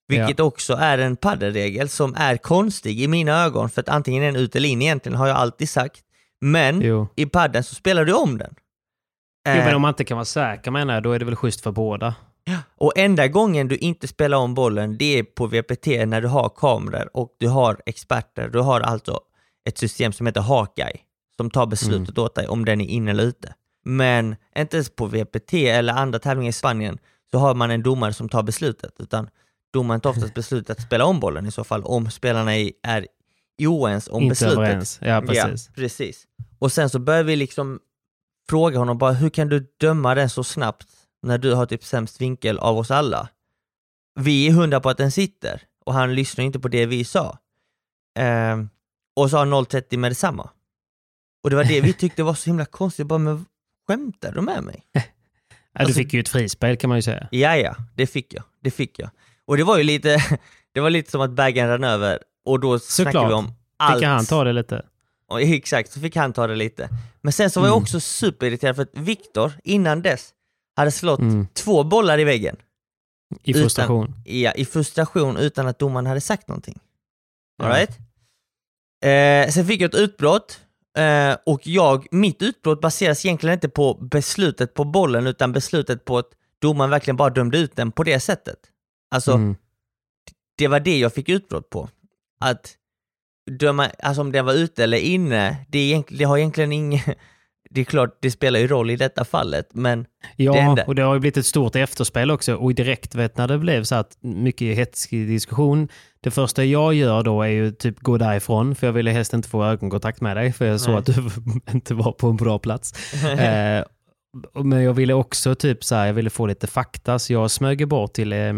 Vilket också är en paddelregel som är konstig i mina ögon, för att antingen är den ut eller in egentligen, har jag alltid sagt. Men Jo. i padden så spelar du om den. Jo, Eh, men om man inte kan vara säker menar jag, då är det väl schysst för båda. Och enda gången du inte spelar om bollen, det är på VPT när du har kameror och du har experter. Du har alltså ett system som heter Hawkeye som tar beslutet åt dig om den är inne eller ute. Men inte ens på VPT eller andra tävlingar i Spanien så har man en domare som tar beslutet, utan domaren tar oftast beslutet att spela om bollen i så fall om spelarna är, oense om inte beslutet. överens. Ja, precis. Ja, precis. Och sen så börjar vi liksom fråga honom bara, hur kan du döma den så snabbt när du har typ sämst vinkel av oss alla? Vi är hundra på att den sitter och han lyssnar inte på det vi sa. Ehm, och så har 030 med detsamma. Och det var det vi tyckte var så himla konstigt, bara men skämtar du med mig? Ja, du Alltså- fick ju ett frispel kan man ju säga. Ja, ja, det fick jag. Det fick jag. Och det var ju lite, det var lite som att bägaren rann över och då snackade vi Såklart. om allt. Fick han ta det lite? Och exakt, så fick han ta det lite. Men sen så var jag Mm. också superirriterad för att Viktor innan dess hade slått Mm. två bollar i väggen. I Utan- frustration. Ja, i frustration utan att domaren hade sagt någonting. Ja. All right? eh, sen fick jag ett utbrott eh, och jag, mitt utbrott baseras egentligen inte på beslutet på bollen utan beslutet på att domaren verkligen bara dömde ut den på det sättet. Alltså, Mm. det var det jag fick utbrott på. Att döma, alltså om den var ute eller inne, det, är det har egentligen inget, det är klart det spelar ju roll i detta fallet, men Ja, det hände. och det har ju blivit ett stort efterspel också. Och direkt vet när det blev så att mycket hetsig diskussion. Det första jag gör då är ju typ gå därifrån, för jag ville helst inte få ögonkontakt med dig, för jag såg Nej. att du inte var på en bra plats. eh, men jag ville också typ så här, jag ville få lite fakta, så jag smög bort till, eh,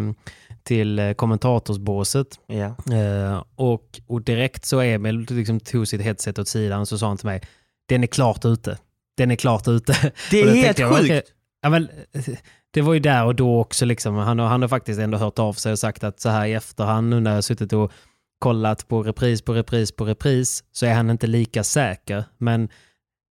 till eh, kommentatorsbåset. ja. Eh, och, och direkt så Emil liksom tog sitt headset åt sidan så sa han till mig, den är klart ute. Den är klart ute. Det är helt jag, sjukt! Ja, men, det var ju där och då också. Liksom. Han, har, han har faktiskt ändå hört av sig och sagt att så här i efterhand nu när jag har suttit och kollat på repris på repris på repris så är han inte lika säker. Men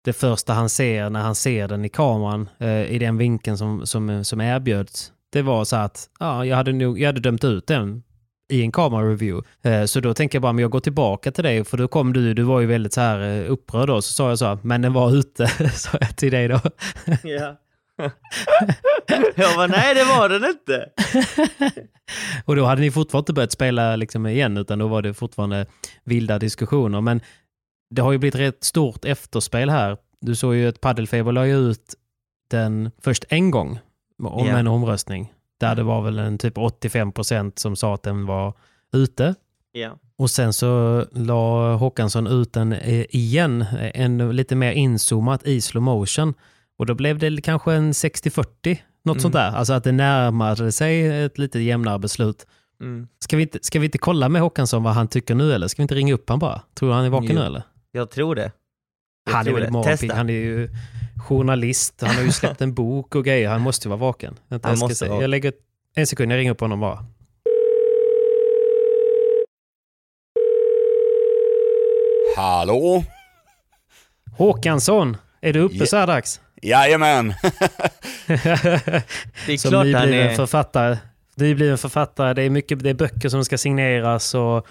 det första han ser när han ser den i kameran eh, i den vinkeln som, som, som erbjöds det var så att ja, jag, hade nog, jag hade dömt ut den i en kamerareview. Eh, så då tänker jag bara, men jag går tillbaka till dig, för då kom du, du var ju väldigt så här eh, upprörd då, så sa jag så, men den var ute, sa jag till dig då. Ja. jag bara, nej det var den inte! Och då hade ni fortfarande inte börjat spela liksom igen, utan då var det fortfarande vilda diskussioner. Men det har ju blivit rätt stort efterspel här. Du såg ju att Paddelfeber la ut den först en gång om Ja. en omröstning. Där det var väl en typ 85 procent som sa att den var ute. Ja. Och sen så la Håkansson ut den eh, igen, en lite mer inzoomat i slow motion. Och då blev det kanske en 60-40, något sånt där. Alltså att det närmade sig ett lite jämnare beslut. Mm. Ska vi, inte, ska vi inte kolla med Håkansson vad han tycker nu eller? Ska vi inte ringa upp han bara? Tror du han är vaken Jo. nu eller? Jag tror det. Jag Han är tror väl det. Testa. Han är ju journalist. Han har ju släppt en bok och grejer. Han måste ju vara vaken. Vänta, Han jag, ska måste se. jag lägger en sekund, jag ringer upp honom bara. Hallå? Håkansson, är du uppe Ja. så här dags? Jajamän. Det är Som klart han är... författare. Nybliven författare. Det är mycket det är böcker som ska signeras och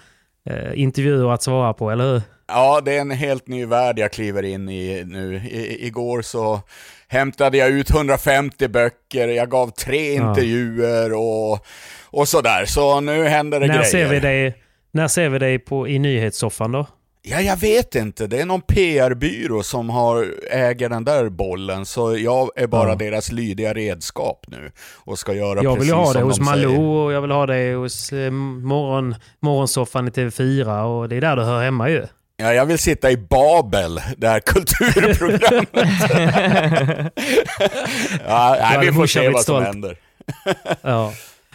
eh, intervjuer att svara på, eller hur? Ja, det är en helt ny värld jag kliver in i nu. I, igår så hämtade jag ut 150 böcker, jag gav tre Ja. intervjuer och, och sådär. Så nu händer det När grejer. ser vi dig, när ser vi dig på, i nyhetssoffan då? Ja, jag vet inte. Det är någon PR-byrå som har, äger den där bollen, så jag är bara Ja. deras lydiga redskap nu och ska göra Jag vill precis ju ha det som hos de säger. Malou och jag vill ha det hos eh, morgon, morgonsoffan i TV4 och det är där du hör hemma ju. Ja, jag vill sitta i Babel, det här kulturprogrammet. ja, nej, vi får se vad som händer. Ja.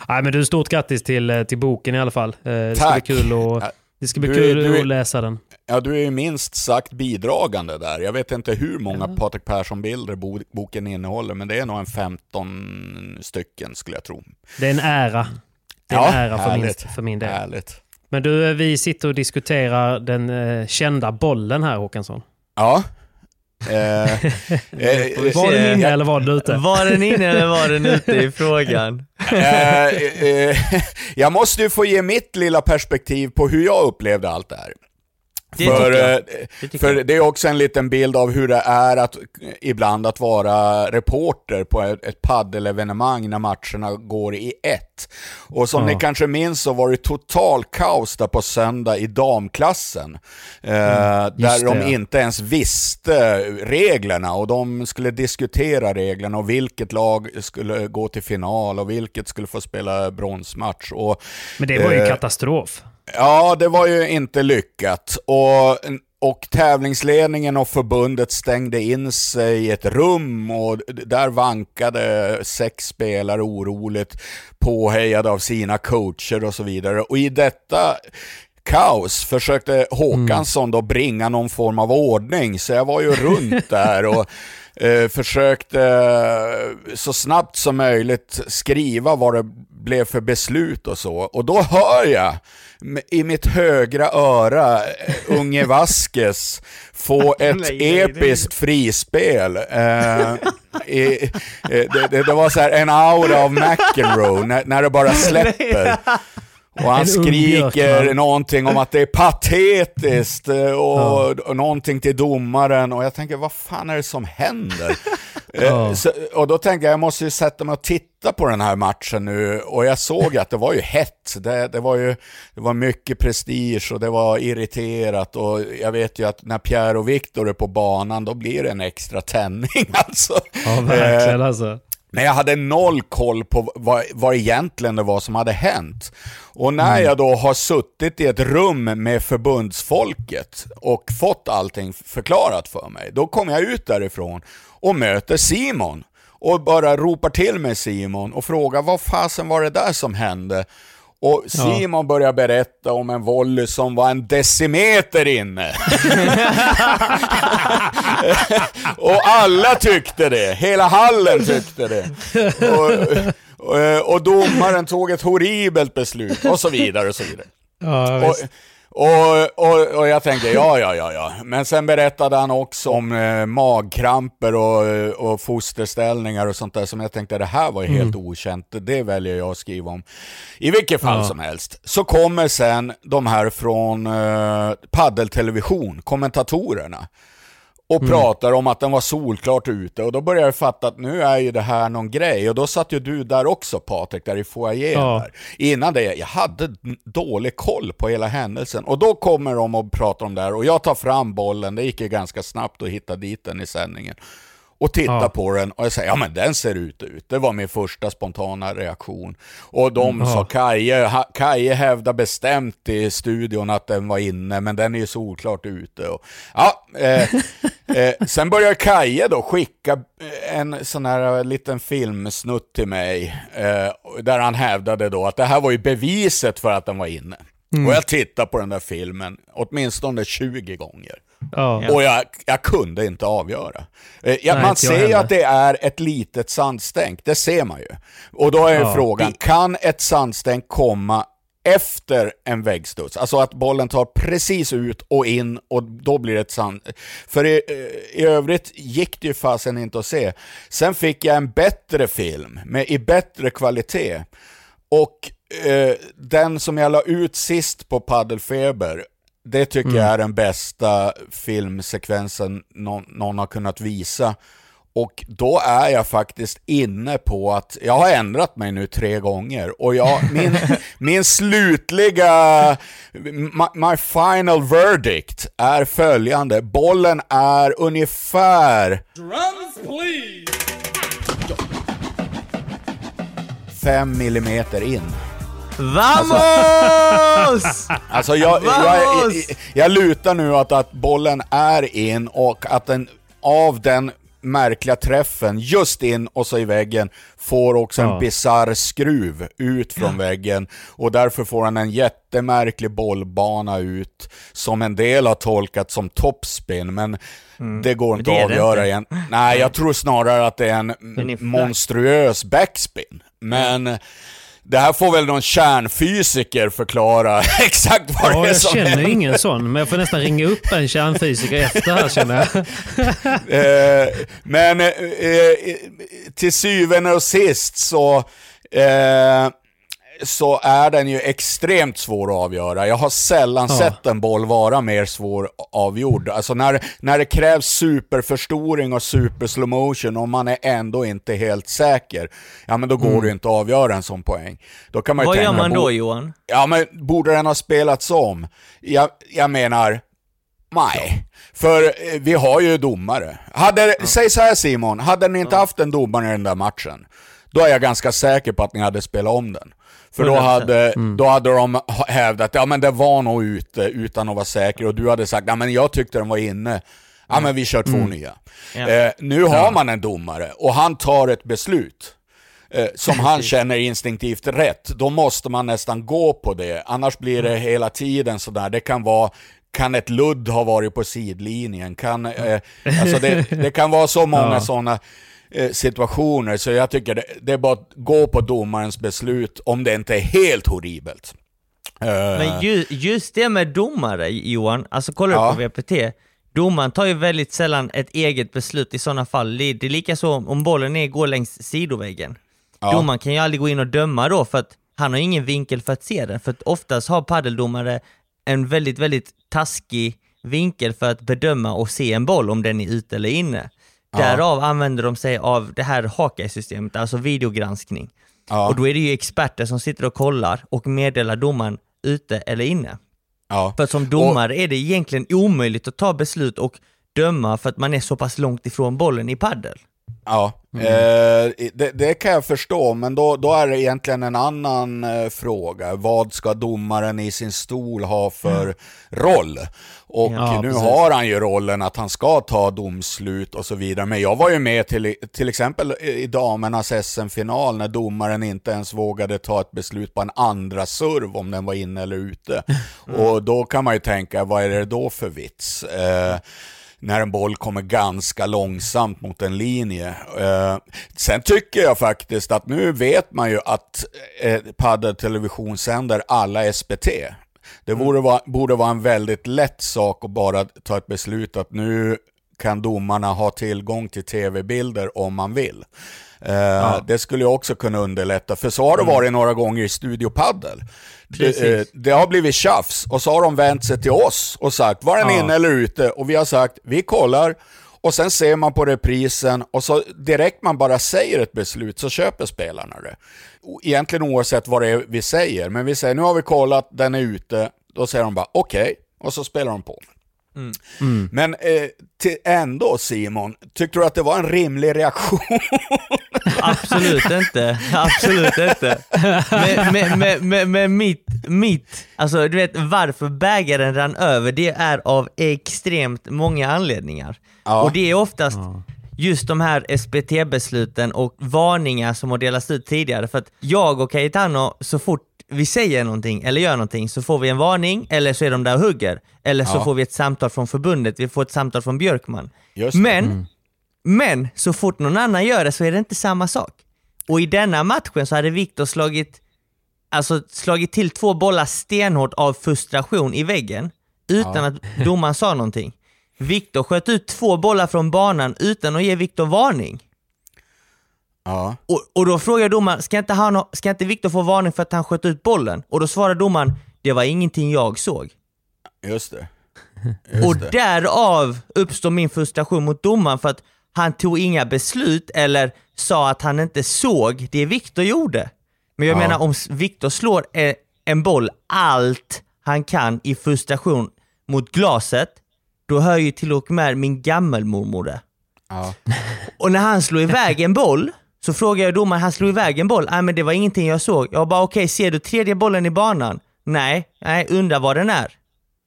Nej, men du, stort grattis till, eh, till boken i alla fall. Eh, Det ska Tack. bli kul, Ja, det ska bli du- kul du- att läsa den. Ja, du är ju minst sagt bidragande där. Jag vet inte hur många Patrik Persson-bilder bo boken innehåller, men det är nog en 15 stycken skulle jag tro. Det är en ära. Det är Ja, en ära för min, härligt. för min del. Härligt. Men du, eh, vi sitter och diskuterar den eh, kända bollen här Håkansson. Ja. Eh, eh, Var den inne eller var den ute? Var den inne eller var den ute i frågan? eh, eh, jag måste ju få ge mitt lilla perspektiv på hur jag upplevde allt det här. Det för eh, Det för det är också en liten bild av hur det är att ibland att vara reporter på ett, ett paddelevenemang när matcherna går i ett. Och som Ja. ni kanske minns så var det total kaos där på söndag i damklassen. Eh, där just de det, inte ens visste reglerna och de skulle diskutera reglerna och vilket lag skulle gå till final och vilket skulle få spela bronsmatch. Och, Men det var ju eh, katastrof. Ja, det var ju inte lyckat. Och, och tävlingsledningen och förbundet stängde in sig i ett rum och där vankade sex spelare oroligt påhejade av sina coacher och så vidare. Och i detta kaos försökte Håkansson då bringa någon form av ordning, så jag var ju runt där och eh, försökte eh, så snabbt som möjligt skriva vad det blev för beslut och så. Och då hör jag i mitt högra öra eh, unge Vasquez få ett Nej, nej, nej. episkt frispel. Eh, i, eh, det, det, det var så här en aura av McEnroe när, när det bara släpper. Och han skriker någonting om att det är patetiskt eh, och, och någonting till domaren och jag tänker vad fan är det som händer? Eh, Ja. så, och då tänkte jag jag måste ju sätta mig och titta på den här matchen nu och jag såg att det var ju hett. Det, det, var ju det var mycket prestige och det var irriterat och jag vet ju att när Pierre och Viktor är på banan då blir det en extra tändning alltså. Ja, verkligen alltså. Men jag hade noll koll på vad, vad egentligen det var som hade hänt. Och när jag då har suttit i ett rum med förbundsfolket och fått allting förklarat för mig, då kommer jag ut därifrån och möter Simon. Och bara ropar till mig Simon och frågar vad fasen var det där som hände? Och Simon börjar berätta om en volley som var en decimeter inne. och alla tyckte det, hela hallen tyckte det. Och, och, domaren tog ett horribelt beslut och så vidare och så vidare. Ja, Och. Och, och, och jag tänkte, ja, ja, ja, ja. Men sen berättade han också om eh, magkramper och, och fosterställningar och sånt där som jag tänkte, det här var ju helt okänt. Det väljer jag att skriva om. I vilket fall Ja. som helst. Så kommer sen de här från eh, paddeltelevision, kommentatorerna och pratar om att den var solklart ute och då börjar jag fatta att nu är ju det här någon grej och då satt ju du där också Patrik, där i foajén Ja. där. Innan det, jag hade dålig koll på hela händelsen och då kommer de och pratar om det här och jag tar fram bollen, det gick ju ganska snabbt att hitta dit den i sändningen. Och tittar Ja. på den och jag säger ja men den ser ut ut. Det var min första spontana reaktion. Och de Mm, sa. Kaje, Kaje hävdar bestämt i studion att den var inne, men den är ju solklart ute. Och, ja, eh, eh, sen börjar Kaje då skicka eh, en sån här eh, liten filmsnutt till mig, eh, där han hävdade då att det här var ju beviset för att den var inne. Och jag tittade på den där filmen åtminstone 20 gånger. Ja. Och jag, jag kunde inte avgöra. Eh, ja, Nej, man inte jag ser ju att det är ett litet sandstänk, det ser man ju. Och då är Ja. frågan, kan ett sandstänk komma efter en väggstuds? Alltså att bollen tar precis ut och in och då blir det ett sand... För i, eh, i övrigt gick det ju fasen inte att se. Sen fick jag en bättre film, med, i bättre kvalitet. Och eh, den som jag la ut sist på Paddelfeber, det tycker jag är den bästa filmsekvensen någon, någon har kunnat visa. Och då är jag faktiskt inne på att, jag har ändrat mig nu tre gånger, och jag, min, min slutliga, my, my final verdict är följande. Bollen är ungefär... Fem millimeter in. Vamos! Alltså jag, jag, jag, Vamos! jag lutar nu att, att bollen är in och att den av den märkliga träffen just in och så i väggen får också en Ja. bizarr skruv ut från väggen och därför får han en jättemärklig bollbana ut som en del har tolkat som topspin men det går inte Mm. det att avgöra igen. Nej, jag tror snarare att det är en monstruös backspin. Men det här får väl någon kärnfysiker förklara exakt vad Ja, det är jag som känner händer. ingen sån, men jag får nästan ringa upp en kärnfysiker efter här känner jag. Eh, men eh, eh, till syvende och sist så, eh, så är den ju extremt svår att avgöra. Jag har sällan Ja. sett en boll vara mer svår avgjord. Alltså när, när det krävs superförstoring och super slow motion och man är ändå inte helt säker, ja men då går det ju inte att avgöra en sån poäng. Då kan man ju Vad gör man då Johan? Ja, men borde den ha spelats om? Jag, jag menar, nej. För eh, vi har ju domare. Hade, Säg så här Simon, hade ni inte haft en domare i den där matchen, då är jag ganska säker på att ni hade spelat om den. För då 100%. hade, då hade de hävdat, ja men det var nog ute utan att vara säker, och du hade sagt, ja men jag tyckte den var inne. Ja men vi kör två nya. Ja. Eh, nu har man en domare, och han tar ett beslut eh, som han känner instinktivt rätt, då måste man nästan gå på det. Annars blir det hela tiden sådär. Det kan vara, kan ett ludd ha varit på sidlinjen? Kan, eh, alltså det, det kan vara så många Ja. sådana situationer, så jag tycker det, det är bara att gå på domarens beslut om det inte är helt horribelt. Eh, Men ju, just det med domare Johan, alltså kollar du Ja. på VPT, domaren tar ju väldigt sällan ett eget beslut i sådana fall. Det, det är lika så om bollen är, går längs sidoväggen. Ja. Domaren kan ju aldrig gå in och döma då för att han har ingen vinkel för att se den, för att oftast har paddeldomare en väldigt, väldigt taskig vinkel för att bedöma och se en boll om den är ute eller inne. Därav använder de sig av det här Hawkeye-systemet, alltså videogranskning. ja, Och då är det ju experter som sitter och kollar och meddelar domaren ute eller inne. ja. För som domare är det egentligen omöjligt att ta beslut och döma för att man är så pass långt ifrån bollen i paddel. Ja, eh, det, det kan jag förstå, men då, då är det egentligen en annan eh, fråga. Vad ska domaren i sin stol ha för roll? Och Ja, nu precis. har han ju rollen att han ska ta domslut och så vidare. Men jag var ju med till, till exempel i damernas SM-final när domaren inte ens vågade ta ett beslut på en andra serv om den var inne eller ute. Och då kan man ju tänka, vad är det då för vits? Eh, när en boll kommer ganska långsamt mot en linje. Eh, sen tycker jag faktiskt att nu vet man ju att eh, Padel Television sänder alla SPT. Det borde vara, borde vara en väldigt lätt sak att bara ta ett beslut att nu kan domarna ha tillgång till tv-bilder om man vill. Eh, Det skulle ju också kunna underlätta, för så har det varit några gånger i Studio Padel. Det, eh, det har blivit tjafs och så har de vänt sig till oss och sagt, var den Ja. inne eller ute? Och vi har sagt, vi kollar. Och sen ser man på reprisen och så direkt man bara säger ett beslut så köper spelarna det. Egentligen oavsett vad det är vi säger. Men vi säger, nu har vi kollat, den är ute. Då säger de bara, okej. Och så spelar de på. Mm. Men eh, till ändå Simon, tyckte du att det var en rimlig reaktion? Absolut inte. Absolut inte. Men, men, men, men, men mitt, mitt, alltså du vet varför bägaren rann över, det är av extremt många anledningar. Ja. Och det är oftast just de här SPT-besluten och varningar som har delats ut tidigare. För att jag och Cayetano, så fort vi säger någonting eller gör någonting så får vi en varning, eller så är de där och hugger. Eller så Ja. får vi ett samtal från förbundet, vi får ett samtal från Björkman. Just det. Men, men så fort någon annan gör det så är det inte samma sak. Och i denna matchen så hade Viktor slagit, alltså slagit till två bollar stenhårt av frustration i väggen, utan att domaren sa någonting. Viktor sköt ut två bollar från banan utan att ge Viktor varning. Ja. Och, och då frågar domaren, ska inte, han, ha- ska inte Viktor få varning för att han sköt ut bollen? Och då svarar domaren, det var ingenting jag såg. Just det. och därav uppstår min frustration mot domaren för att han tog inga beslut eller sa att han inte såg det Viktor gjorde. Men jag Ja. menar om Viktor slår e- en boll allt han kan i frustration mot glaset, då hör ju till och med min gammelmormor det. Ja. Och när han slår iväg en boll, så frågar jag domaren, han slog iväg en boll? Nej men det var ingenting jag såg. Jag bara okej, ser du tredje bollen i banan? Nej, nej, undrar var den är.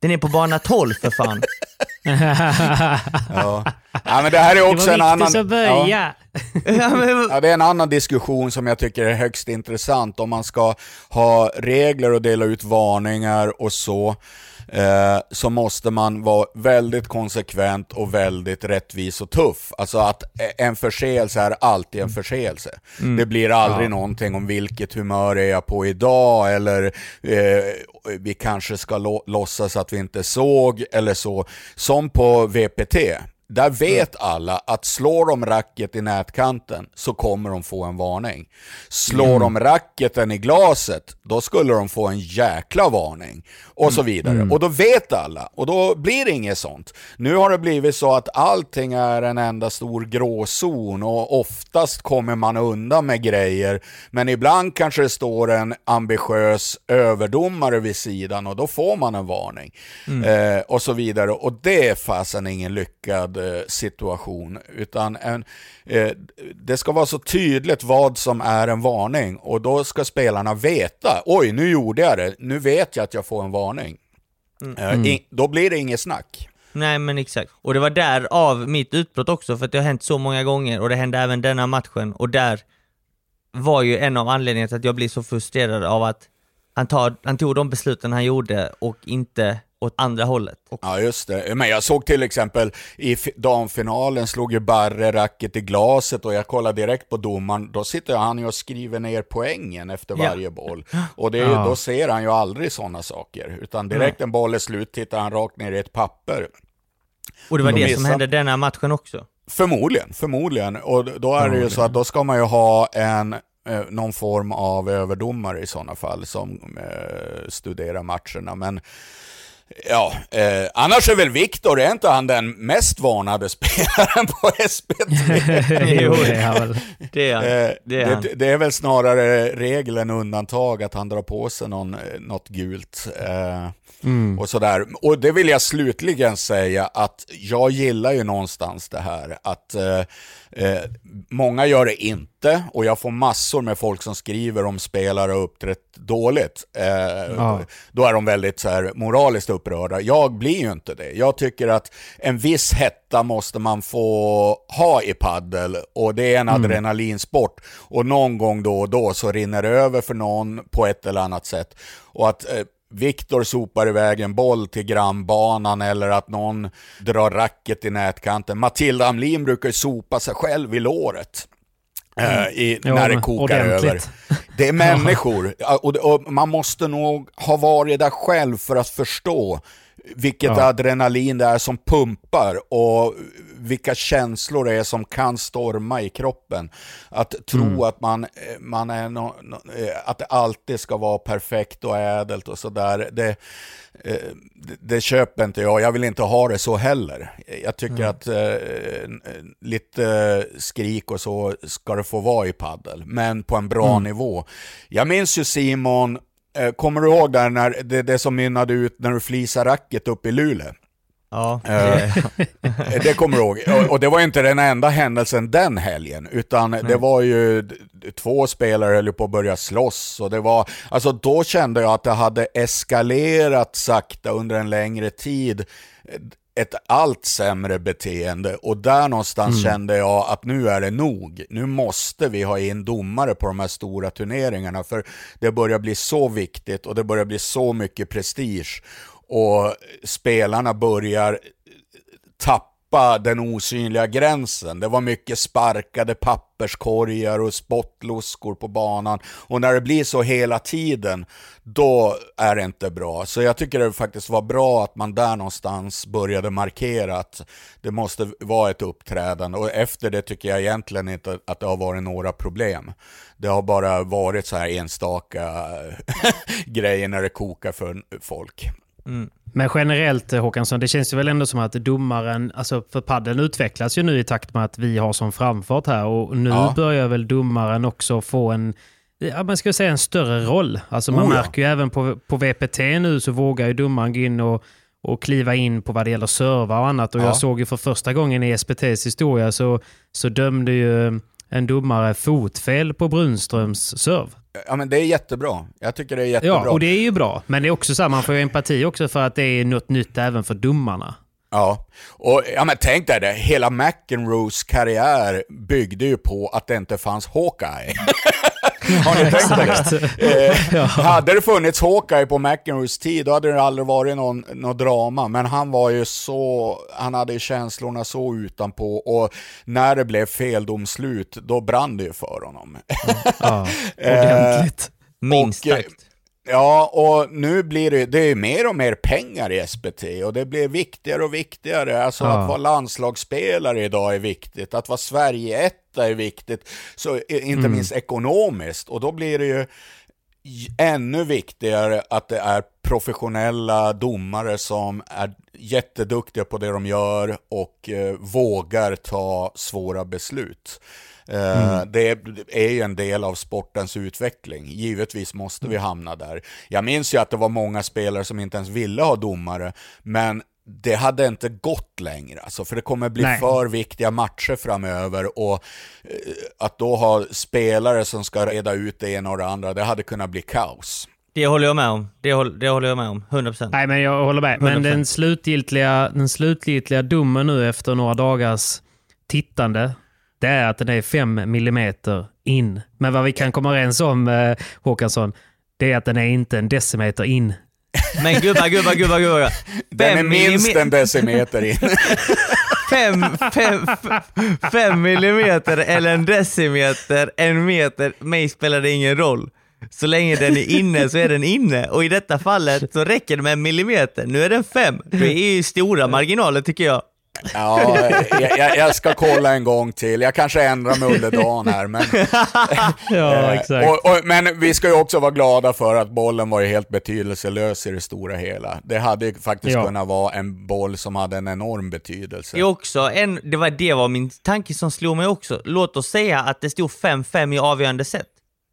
Den är på bana 12 för fan. Ja. ja, men det här är också en annan... viktigt att börja. ja, men, Ja, det är en annan diskussion som jag tycker är högst intressant. Om man ska ha regler och dela ut varningar och så, eh, så måste man vara väldigt konsekvent och väldigt rättvis och tuff. Alltså att en förseelse är alltid en förseelse. Det blir aldrig någonting om vilket humör är jag på idag, eller eh, vi kanske ska lo- låtsas att vi inte såg, eller så. Som på VPT. Där vet alla att slår de racket i nätkanten så kommer de få en varning. Slår de racketen i glaset, då skulle de få en jäkla varning. Och så vidare. Och då vet alla, och då blir det inget sånt. Nu har det blivit så att allting är en enda stor gråzon och oftast kommer man undan med grejer. Men ibland kanske det står en ambitiös överdomare vid sidan och då får man en varning. Eh, och så vidare. Och det är fasen ingen lyckad situation. Utan en, eh, det ska vara så tydligt vad som är en varning. Och då ska spelarna veta, oj nu gjorde jag det, nu vet jag att jag får en varning. Eh, i, då blir det inget snack. nej men exakt. Och det var där av mitt utbrott också, för att det har hänt så många gånger och det hände även denna matchen och där var ju en av anledningarna till att jag blir så frustrerad av att han, tar, han tog de besluten han gjorde och inte åt andra hållet. Ja, just det. Men jag såg till exempel i fi- damfinalen slog ju Barre racket i glaset och jag kollade direkt på domaren. Då sitter han ju och skriver ner poängen efter Ja. varje boll. Och det är, ju- då ser han ju aldrig sådana saker. Utan direkt en boll är slut tittar han rakt ner i ett papper. och det var De det som missar. hände denna matchen också. Förmodligen, förmodligen. Och då är det ju så att då ska man ju ha en eh, någon form av överdomare i sådana fall som eh, studerar matcherna. Men ja, eh, annars är väl Viktor, är inte han den mest varnade spelaren på SPT? jo, det är han väl. Det är han. Eh, Det är han. det, det är väl snarare regel än undantag att han drar på sig någon, eh, något gult. Eh, Och sådär. Och det vill jag slutligen säga att jag gillar ju någonstans det här att eh, många gör det inte och jag får massor med folk som skriver om spelare har uppträtt dåligt. Eh, Ja. Då är de väldigt så här, moraliskt upprörda. Jag blir ju inte det. Jag tycker att en viss hetta måste man få ha i paddel och det är en adrenalinsport. Och någon gång då och då så rinner det över för någon på ett eller annat sätt. Och att eh, Viktor sopar iväg en boll till grannbanan eller att någon drar racket i nätkanten. Matilda Amlin brukar sopa sig själv i låret. eh, I, Jo, när det kokar ordentligt. över. Det är människor och, och man måste nog ha varit där själv för att förstå vilket Ja. adrenalin det är som pumpar och vilka känslor det är som kan storma i kroppen. Att tro Mm. att, man, eh, man är no, no, eh, att det alltid ska vara perfekt och ädelt och sådär, det, eh, det, det köper inte jag. Jag vill inte ha det så heller. Jag tycker att eh, lite skrik och så ska det få vara i paddel, men på en bra nivå. Jag minns ju Simon, eh, kommer du ihåg där när det, det som mynnade ut när du flisade racket upp i Luleå? Ja, Eh, det kommer du ihåg. Och, det var inte den enda händelsen den helgen, utan det var ju två spelare höll på att börja slåss. Och det var, alltså då kände jag att det hade eskalerat sakta under en längre tid ett allt sämre beteende. Och där någonstans kände jag att nu är det nog. Nu måste vi ha in domare på de här stora turneringarna för det börjar bli så viktigt och det börjar bli så mycket prestige. Och spelarna börjar tappa den osynliga gränsen. Det var mycket sparkade papperskorgar och spottloskor på banan. Och när det blir så hela tiden, då är det inte bra. Så jag tycker det faktiskt var bra att man där någonstans började markera att det måste vara ett uppträdande. Och efter det tycker jag egentligen inte att det har varit några problem. Det har bara varit så här enstaka grejer när det kokar för folk. Men generellt eh, Håkansson, det känns ju väl ändå som att domaren, alltså för padden utvecklas ju nu i takt med att vi har som framfart här och nu Ja. börjar väl domaren också få en, ja man ska säga en större roll. Alltså man Oh märker ju även på, på VPT nu så vågar ju domaren gå in och, och kliva in på vad det gäller serva och annat. Och Ja. jag såg ju för första gången i SPTs historia så, så dömde ju en domare fotfel på Brunströms serv. Ja men det är jättebra. Jag tycker det är jättebra. Ja, och det är ju bra. Men det är också så här, man får ju empati också för att det är något nytt även för domarna. Ja, och ja, men tänk dig det, hela McEnroes karriär byggde ju på att det inte fanns Hawkeye. Har ni tänkt? Eh, Hade det funnits Hawkeye på McEnroes tid, då hade det aldrig varit någon, någon drama. Men han var ju så, han hade känslorna så utanpå och när det blev feldomslut, då brann det ju för honom. Ja, Eh, ordentligt. minst sagt. Ja, och nu blir det, det är mer och mer pengar i SPT och det blir viktigare och viktigare. Alltså Ja. att vara landslagsspelare idag är viktigt, att vara Sverige-etta är viktigt, så inte minst ekonomiskt. Och då blir det ju ännu viktigare att det är professionella domare som är jätteduktiga på det de gör och eh, vågar ta svåra beslut. Eh, Det är ju en del av sportens utveckling. Givetvis måste vi hamna där. Jag minns ju att det var många spelare som inte ens ville ha domare, men det hade inte gått längre, alltså, för det kommer bli Nej. för viktiga matcher framöver och eh, att då ha spelare som ska reda ut det ena och det andra, det hade kunnat bli kaos. Det håller jag med om. Det håller, det håller jag med om. 100%. Nej, men jag håller med. Men 100%. den slutgiltiga, den slutgiltiga domen nu efter några dagars tittande, det är att den är fem millimeter in. Men vad vi kan komma överens om, eh, Håkansson, det är att den är inte en decimeter in. Men gubbar, gubbar, gubbar, gubbar. Den är minst en decimeter in. fem, fem, fem millimeter eller en decimeter, en meter, mig spelar det ingen roll. Så länge den är inne så är den inne och i detta fallet så räcker det med en millimeter. Nu är den fem. Det är ju stora marginaler tycker jag. Ja, jag, jag, jag ska kolla en gång till. Jag kanske ändrar mig under dagen här. Men, Ja, eh, och, och, men vi ska ju också vara glada för att bollen var ju helt betydelselös i det stora hela. Det hade ju faktiskt Ja. kunnat vara en boll som hade en enorm betydelse. Det, är också en, det, var, det var min tanke som slog mig också. Låt oss säga att det stod 5-5 i avgörande set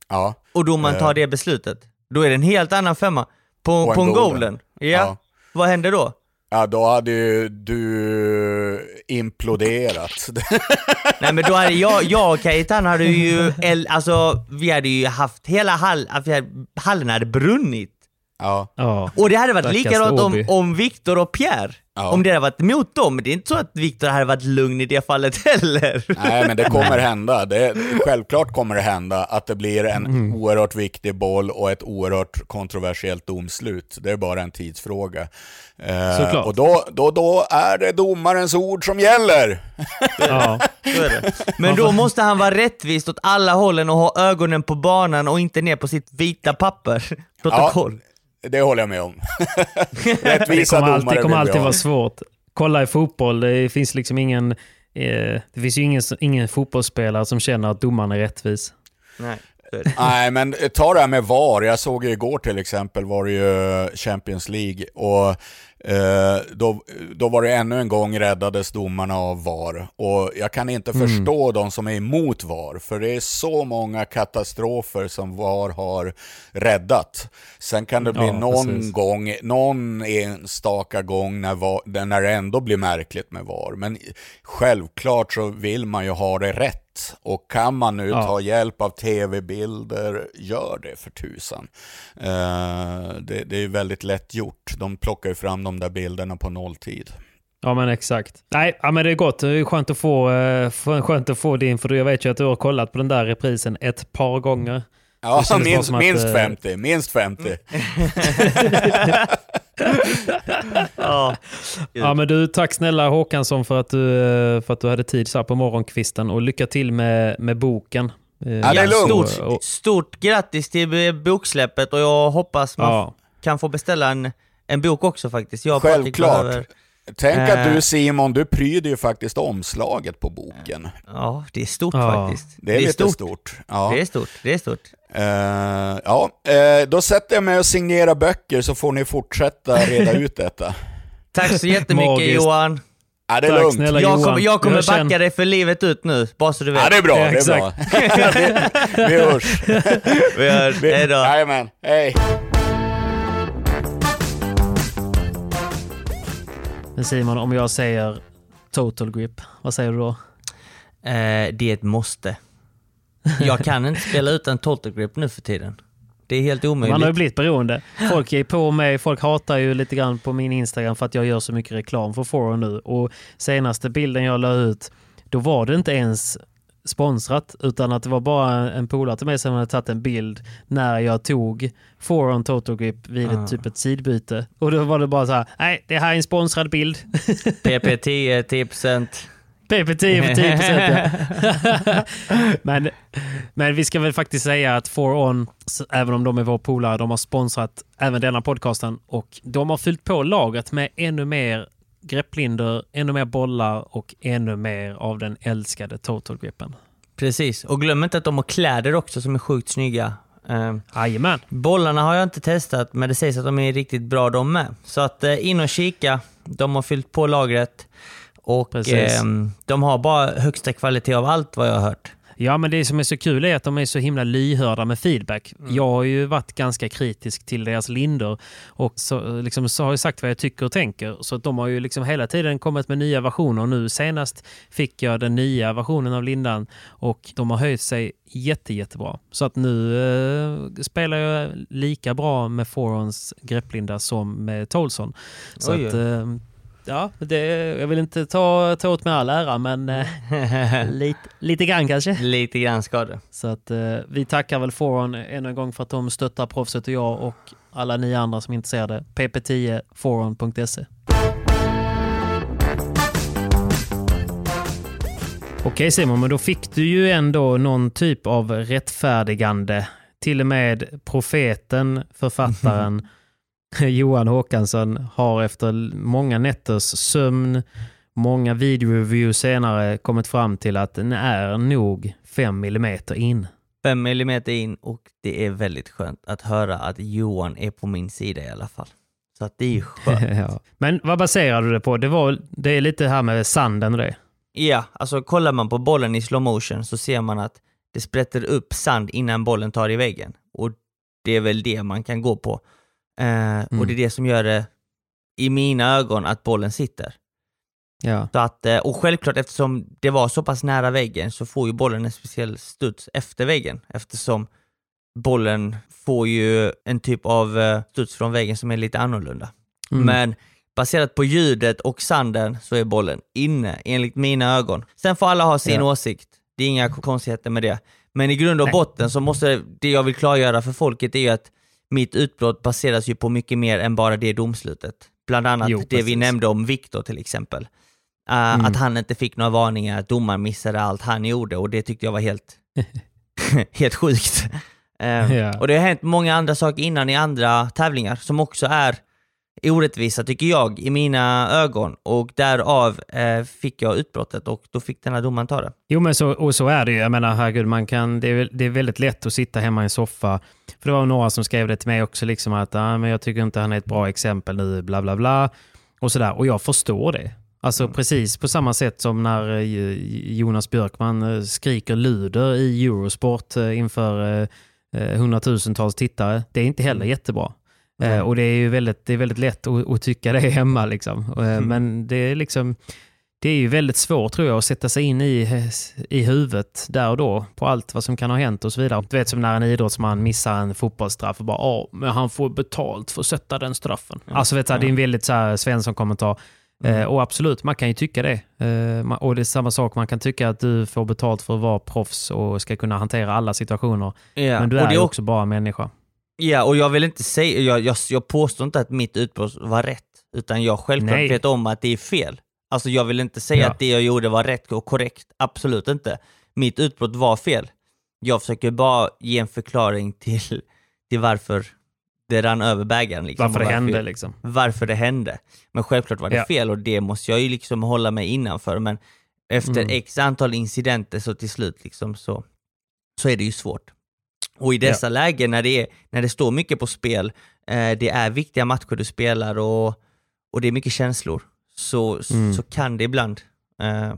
Ja. och domaren tar det beslutet. Då är det en helt annan femma på, På en på en golden. golden. Ja. Ja. Vad händer då? Ja, då hade ju du imploderat. Nej men då hade jag, jag och Kajetan hade ju, alltså vi hade ju haft hela hall, hallen hade brunnit. Ja. Ja. Och det hade varit Stackars likadant om, om Viktor och Pierre. Ja. Om det hade varit emot dem. Det är inte så att Viktor hade varit lugn i det fallet heller. Nej, men det kommer hända. Det, självklart kommer det hända att det blir en Mm. oerhört viktig boll och ett oerhört kontroversiellt domslut. Det är bara en tidsfråga. Eh, Såklart. och då, då, då är det domarens ord som gäller. Ja. Så är det. Men då måste han vara rättvist åt alla hållen och ha ögonen på banan och inte ner på sitt vita papper. Protokoll. Det håller jag med om. Det Rättvisa kommer domare alltid, vill kommer alltid vara svårt. Kolla i fotboll, det finns liksom ingen... Eh, det finns ju ingen, ingen fotbollsspelare som känner att domaren är rättvis. Nej, det. Nej, men ta det här med VAR. Jag såg ju igår till exempel var det ju Champions League och Eh, då, då var det ännu en gång räddades domarna av VAR. Och jag kan inte Mm. förstå de som är emot VAR, för det är så många katastrofer som VAR har räddat. Sen kan det bli Ja, någon precis. gång, någon enstaka gång när, VAR, när det ändå blir märkligt med VAR. Men självklart så vill man ju ha det rätt. Och kan man nu Ja. ta hjälp av tv-bilder, gör det för tusan. Eh, det, det är väldigt lätt gjort. De plockar ju fram de där bilderna på nolltid. Ja men exakt. Nej, ja, men det är gott. Det är skönt att få, eh, skönt att få din, för jag vet ju att du har kollat på den där reprisen ett par gånger. Ja, minst, att, minst eh, 50. Minst 50. Ja. Ja men du, tack snälla Håkansson för att du, eh, för att du hade tid så här på morgonkvisten och lycka till med, med boken. Eh, Ja, det är lugnt. Stort, stort grattis till boksläppet och jag hoppas man Ja. kan få beställa en, en bok också faktiskt. Jag Självklart. behöver- Tänk att Eh. du Simon, du pryder ju faktiskt omslaget på boken. Ja, det är stort Ja. faktiskt. Det är, lite stort. Ja. Det är stort, det är stort. Eh, ja, eh, då sätter jag mig och signerar böcker så får ni fortsätta reda ut detta. Tack så jättemycket Magiskt. Johan. Ja, det är Tack lugnt. snälla Jag kommer, jag kommer Jag backa känner- dig för livet ut nu, bara så du vet. Ja, det är bra. Ja, det är bra. vi, vi hörs. Vi Vi- hej Men Simon, om jag säger total grip, vad säger du då? Eh, det är ett måste. Jag kan inte spela utan total grip nu för tiden. Det är helt omöjligt. Man har ju blivit beroende. Folk är på mig, folk hatar ju lite grann på min Instagram för att jag gör så mycket reklam för Forum nu. Och senaste bilden jag la ut, då var det inte ens sponsrat utan att det var bara en polare till mig som hade tagit en bild när jag tog Forum Total Grip vid Ah. ett typ ett sidbyte. Och då var det bara så här, nej det här är en sponsrad bild. PP10, 10%. PP10 för 10 ja. men, men vi ska väl faktiskt säga att For On, s- även om de är vår polare, de har sponsrat även denna podcasten och de har fyllt på lagret med ännu mer grepplinder, ännu mer bollar och ännu mer av den älskade Total Gripen. Precis, och glöm inte att de har kläder också som är sjukt snygga. Eh, Jajamän. bollarna har jag inte testat, men det sägs att de är riktigt bra de med. Så att eh, in och kika. De har fyllt på lagret och eh, de har bara högsta kvalitet av allt vad jag har hört. Ja, men det som är så kul är att de är så himla lyhörda med feedback. Jag har ju varit ganska kritisk till deras linder och så, liksom, så har jag sagt vad jag tycker och tänker. Så att de har ju liksom hela tiden kommit med nya versioner. Nu senast fick jag den nya versionen av lindan och de har höjt sig jätte, jättebra. Så att nu eh, spelar jag lika bra med Forons grepplinda som med Tolson. Så Oj, att, eh, ja, det, jag vill inte ta, ta åt mig all ära, men eh, lite, lite grann kanske. Lite grann ska det. Så att eh, vi tackar väl Foron ännu en gång för att de stöttar proffset och jag och alla ni andra som är intresserade. pp10 foron.se. Okej Simon, men då fick du ju ändå någon typ av rättfärdigande. Till och med profeten, författaren Johan Håkansson har efter många nätters sömn, många videoreviews senare kommit fram till att den är nog 5 millimeter in. 5 mm in och det är väldigt skönt att höra att Johan är på min sida i alla fall. Så att det är ju skönt. ja. Men vad baserar du det på? Det, var, det är lite här med sanden och det. Ja, alltså kollar man på bollen i slow motion så ser man att det sprätter upp sand innan bollen tar i väggen. Och det är väl det man kan gå på. Eh, Och det är det som gör det, i mina ögon, att bollen sitter. Ja. Så att, eh, och självklart eftersom det var så pass nära väggen så får ju bollen en speciell studs efter väggen eftersom bollen får ju en typ av eh, studs från väggen som är lite annorlunda. Mm. Men baserat på ljudet och sanden så är bollen inne, enligt mina ögon. Sen får alla ha sin Ja. åsikt. Det är inga konstigheter med det. Men i grund och Nej. botten så måste det jag vill klargöra för folket är ju att mitt utbrott baseras ju på mycket mer än bara det domslutet. Bland annat Jo, det vi nämnde om Viktor till exempel. Uh, Mm. Att han inte fick några varningar, att domaren missade allt han gjorde och det tyckte jag var helt, helt sjukt. Eh, Ja. Och det har hänt många andra saker innan i andra tävlingar som också är orättvisa tycker jag i mina ögon och därav eh, fick jag utbrottet och då fick den här domaren ta det. Jo, men så, och så är det ju. Jag menar, herregud, man kan, det, är, det är väldigt lätt att sitta hemma i en soffa. För det var några som skrev det till mig också, liksom att ah, men jag tycker inte han är ett bra exempel nu, bla bla bla. Och sådär. Och jag förstår det. Alltså Mm. precis på samma sätt som när eh, Jonas Björkman eh, skriker luder i Eurosport eh, inför hundratusentals tittare. Det är inte heller jättebra. Eh, och det är ju väldigt, det är väldigt lätt att, att tycka det hemma. Liksom. Eh, Men det är liksom det är ju väldigt svårt tror jag att sätta sig in i, i huvudet där och då på allt vad som kan ha hänt och så vidare. Du vet som när en idrottsman missar en fotbollsstraff och bara ja, men han får betalt för att sätta den straffen. Alltså vet du, det är en väldigt så här Svensson-kommentar. Eh, och absolut, man kan ju tycka det. Och det är samma sak, man kan tycka att du får betalt för att vara proffs och ska kunna hantera alla situationer. Ja. Men du och är det ju är också bara människa. Ja, och jag vill inte säga, jag, jag, jag påstår inte att mitt utbrott var rätt, utan jag självklart Nej. vet om att det är fel. Alltså jag vill inte säga Ja. att det jag gjorde var rätt och korrekt, absolut inte. Mitt utbrott var fel. Jag försöker bara ge en förklaring till, till varför det rann över bägaren. Liksom, Varför det och hände liksom. varför det hände. Men självklart var det Ja. fel och det måste jag ju liksom hålla mig innanför. Men efter Mm. x antal incidenter så till slut liksom så, så är det ju svårt. Och i dessa lägen när det, är, när det står mycket på spel, eh, det är viktiga matcher du spelar och, och det är mycket känslor, så, Mm. så kan det ibland eh,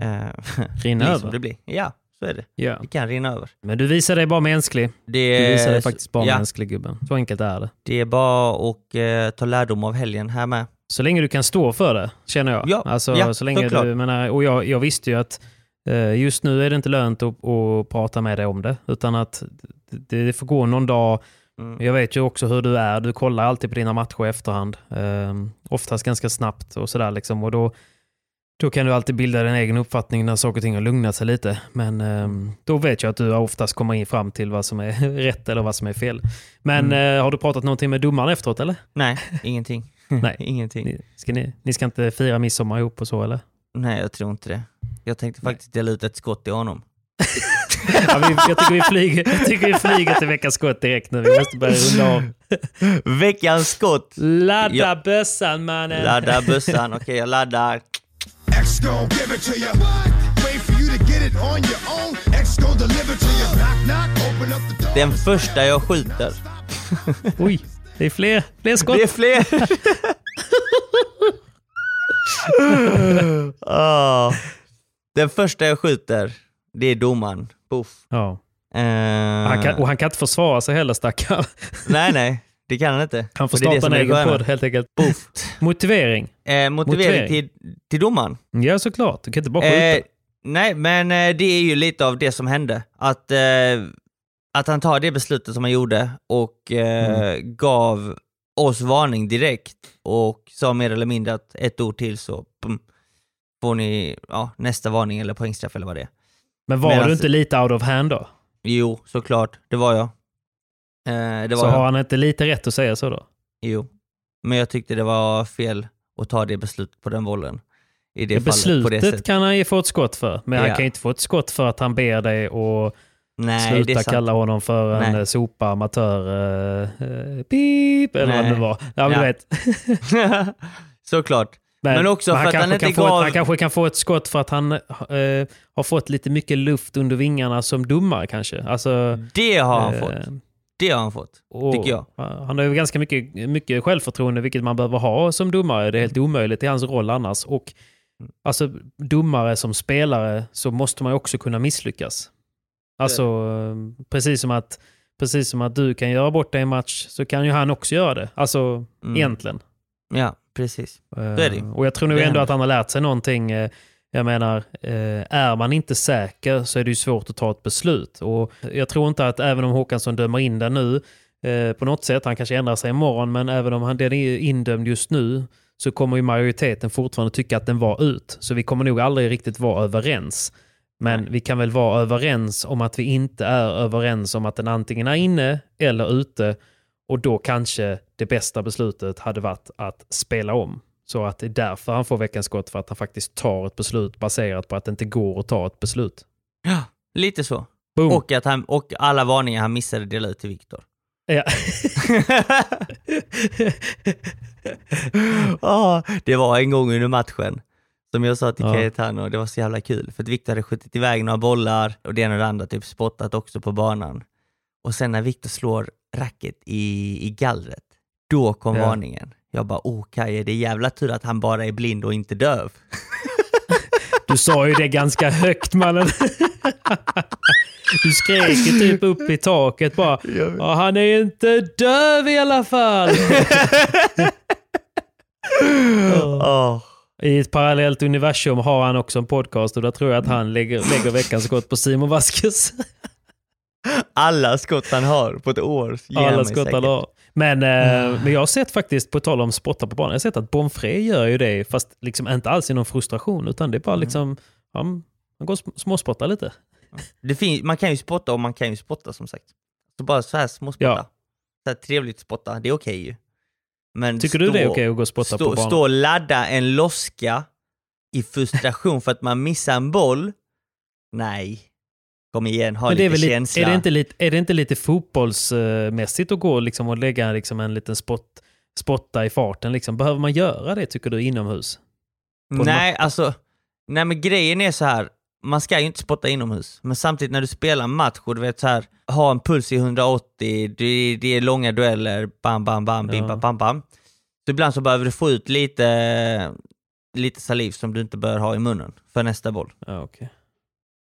eh, Rinna över. som det blir. Ja, så är det. Ja. Det kan rinna över. Men du visar dig bara mänsklig. Det, Du visar dig faktiskt bara ja, mänsklig gubben. Så enkelt är det. det är bara att eh, ta lärdom av helgen här med. Så länge du kan stå för det, känner jag. Ja, alltså, ja, så länge såklart. du, menar, och jag, jag visste ju att just nu är det inte lönt att, att prata med dig om det. Utan att det, får gå någon dag. Mm. Jag vet ju också hur du är. Du kollar alltid på dina matcher i efterhand. Eh, oftast ganska snabbt och sådär. Liksom. Och då, då kan du alltid bilda din egen uppfattning när saker och ting har lugnat sig lite. Men eh, då vet jag att du oftast kommer in fram till vad som är rätt eller vad som är fel. Men Mm. eh, har du pratat någonting med domaren efteråt eller? Nej, ingenting. Nej. ingenting. Ni ska, ni, ni ska inte fira midsommar ihop och så eller? Nej, jag tror inte det. Jag tänkte faktiskt dela ut ett skott till honom. Ja, vi, jag, tycker vi flyger, jag tycker vi flyger till veckans skott direkt nu. Vi måste börja runda av. Veckans skott! Ladda Ja. bössan mannen! Ladda bössan. Okej, jag laddar. X gon' give it to you. Wait for you to get it on your own. X gon' deliver to you. Knock knock, open up the door. Den första jag skjuter. Oj, det är fler, fler skott. Det är fler! Ah. Den första jag skjuter, det är domaren. Buff. Ja. Eh, Han kan, och han kan inte försvara sig heller stackarn. Nej, nej. Det kan han inte. Han får starta en egen podd helt enkelt. Buff. Motivering. Eh, motivering Motivering. till, till domaren. Ja, såklart. Du kan inte bara skjuta. Eh, nej, men eh, det är ju lite av det som hände. Att, eh, att han tar det beslutet som han gjorde och eh, Mm. gav oss varning direkt och sa mer eller mindre att ett ord till så pum, får ni ja, nästa varning eller poängstraff eller vad det är. Men var medans- du inte lite out of hand då? Jo, såklart. Det var jag. Eh, det var Så jag. har han inte lite rätt att säga så då? Jo. Men jag tyckte det var fel att ta det beslutet på den bollen. I det fallet, på det Beslutet sättet. kan han ju få ett skott för. Men han Ja. kan ju inte få ett skott för att han ber dig och Nej, sluta kalla honom för en Nej. eh, sopa, amatör, uh, uh, pip, eller vad Nej. det var. Ja, men Ja. du vet. Såklart. Men också för att han kanske inte kan få gav- ett, Han kanske kan få ett skott för att han eh, har fått lite mycket luft under vingarna som domare kanske. Alltså, Det har han eh, fått. Det har han fått. och- tycker jag. Han har ju ganska mycket, mycket självförtroende, vilket man behöver ha som domare. Det är helt omöjligt i hans roll annars. Och alltså, domare som spelare så måste man ju också kunna misslyckas. Alltså, eh, precis som att Precis som att du kan göra bort dig i en match så kan ju han också göra det. Alltså, Mm. egentligen. Ja, precis. Eh, är det ju. Och jag tror nog Det ändå att han har lärt sig någonting. eh, Jag menar, eh, är man inte säker så är det ju svårt att ta ett beslut. Och jag tror inte att även om Håkansson dömer in den nu eh, på något sätt, han kanske ändrar sig imorgon, men även om han, den är indömd just nu så kommer ju majoriteten fortfarande tycka att den var ut. Så vi kommer nog aldrig riktigt vara överens. Men vi kan väl vara överens om att vi inte är överens om att den antingen är inne eller ute. Och då kanske det bästa beslutet hade varit att spela om. Så att det är därför han får veckans skott, för att han faktiskt tar ett beslut baserat på att det inte går att ta ett beslut. Ja, lite så. Boom. Och, att han, och alla varningar han missade dela ut till Viktor. Ja. Ah, det var en gång under matchen som jag sa till Ja. Cayetano, det var så jävla kul för att Viktor hade skjutit iväg några bollar och det ena och det andra, typ spottat också på banan. Och sen när Viktor slår racket i, i gallret, då kom Ja. varningen. Jag bara, oh Kaje, det är jävla tur att han bara är blind och inte döv. Du sa ju det ganska högt mannen. Du skrek ju typ upp i taket bara. Ja, han är inte döv i alla fall. Åh. I ett parallellt universum har han också en podcast och där tror jag att han lägger, lägger veckans skott på Simon Vasquez. Alla skott han har på ett år Alla skott han säkert. har. Men, eh, men jag har sett faktiskt, på tal om spotta på banan, jag har sett att Bonfré gör ju det, fast liksom inte alls i någon frustration, utan det är bara liksom, han, han går och sm- småspottar lite. Det finns, man kan ju spotta och man kan ju spotta som sagt. Så bara så här småspotta. Ja. Så här trevligt spotta, det är okej ju. Men Tycker du det är okej att gå och spotta stå, på banan? Stå och ladda en loska i frustration för att man missar en boll? Nej. Kom igen, ha lite lite, känsla. är, det inte lite, är det inte lite fotbollsmässigt att gå liksom och lägga liksom en liten spot, spotta i farten? Liksom? Behöver man göra det tycker du inomhus? på Nej, alltså, nej men grejen är så här. Man ska ju inte spotta inomhus, men samtidigt när du spelar match och du vet så här, ha en puls i 180, det, det är långa dueller, bam, bam, bam, bim, Ja. bam, bam, bam. Så ibland så behöver du få ut lite, lite saliv som du inte bör ha i munnen för nästa boll. Ja, okay.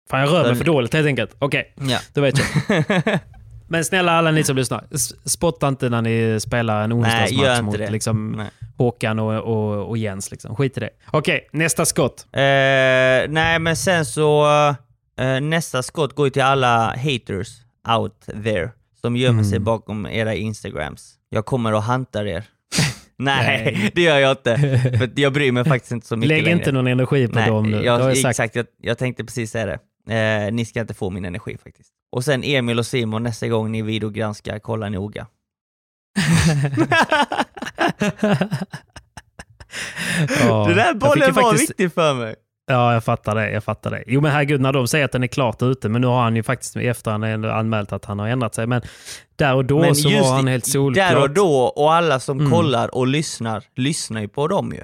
Fan, jag rör mig för dåligt helt enkelt. Okej, Ja. då vet jag. Men snälla alla ni som lyssnar, spotta inte när ni spelar en onsdagsmatch mot liksom, Nej. Håkan och, och, och Jens. Liksom. Skit i det. Okej, nästa skott. Eh, nej, men sen så, eh, nästa skott går ju till alla haters out there som gömmer Mm. sig bakom era instagrams. Jag kommer och hantar er. nej, det gör jag inte. För jag bryr mig faktiskt inte så mycket Lägg längre. inte någon energi på nej, dem nu. Jag, exakt, jag, jag tänkte precis säga det. Eh, ni ska inte få min energi faktiskt. Och sen Emil och Simon, nästa gång ni videogranskar, kolla noga. Ja, det där bollen var faktiskt- viktig för mig. Ja, jag fattar det. Jag fattar det. Jo, men herregud, när de säger att den är klart ute, men nu har han ju faktiskt i efterhand anmält att han har ändrat sig. Men där och då Men så var han helt solklart. Där och då, och alla som Mm. kollar och lyssnar, lyssnar ju på dem ju.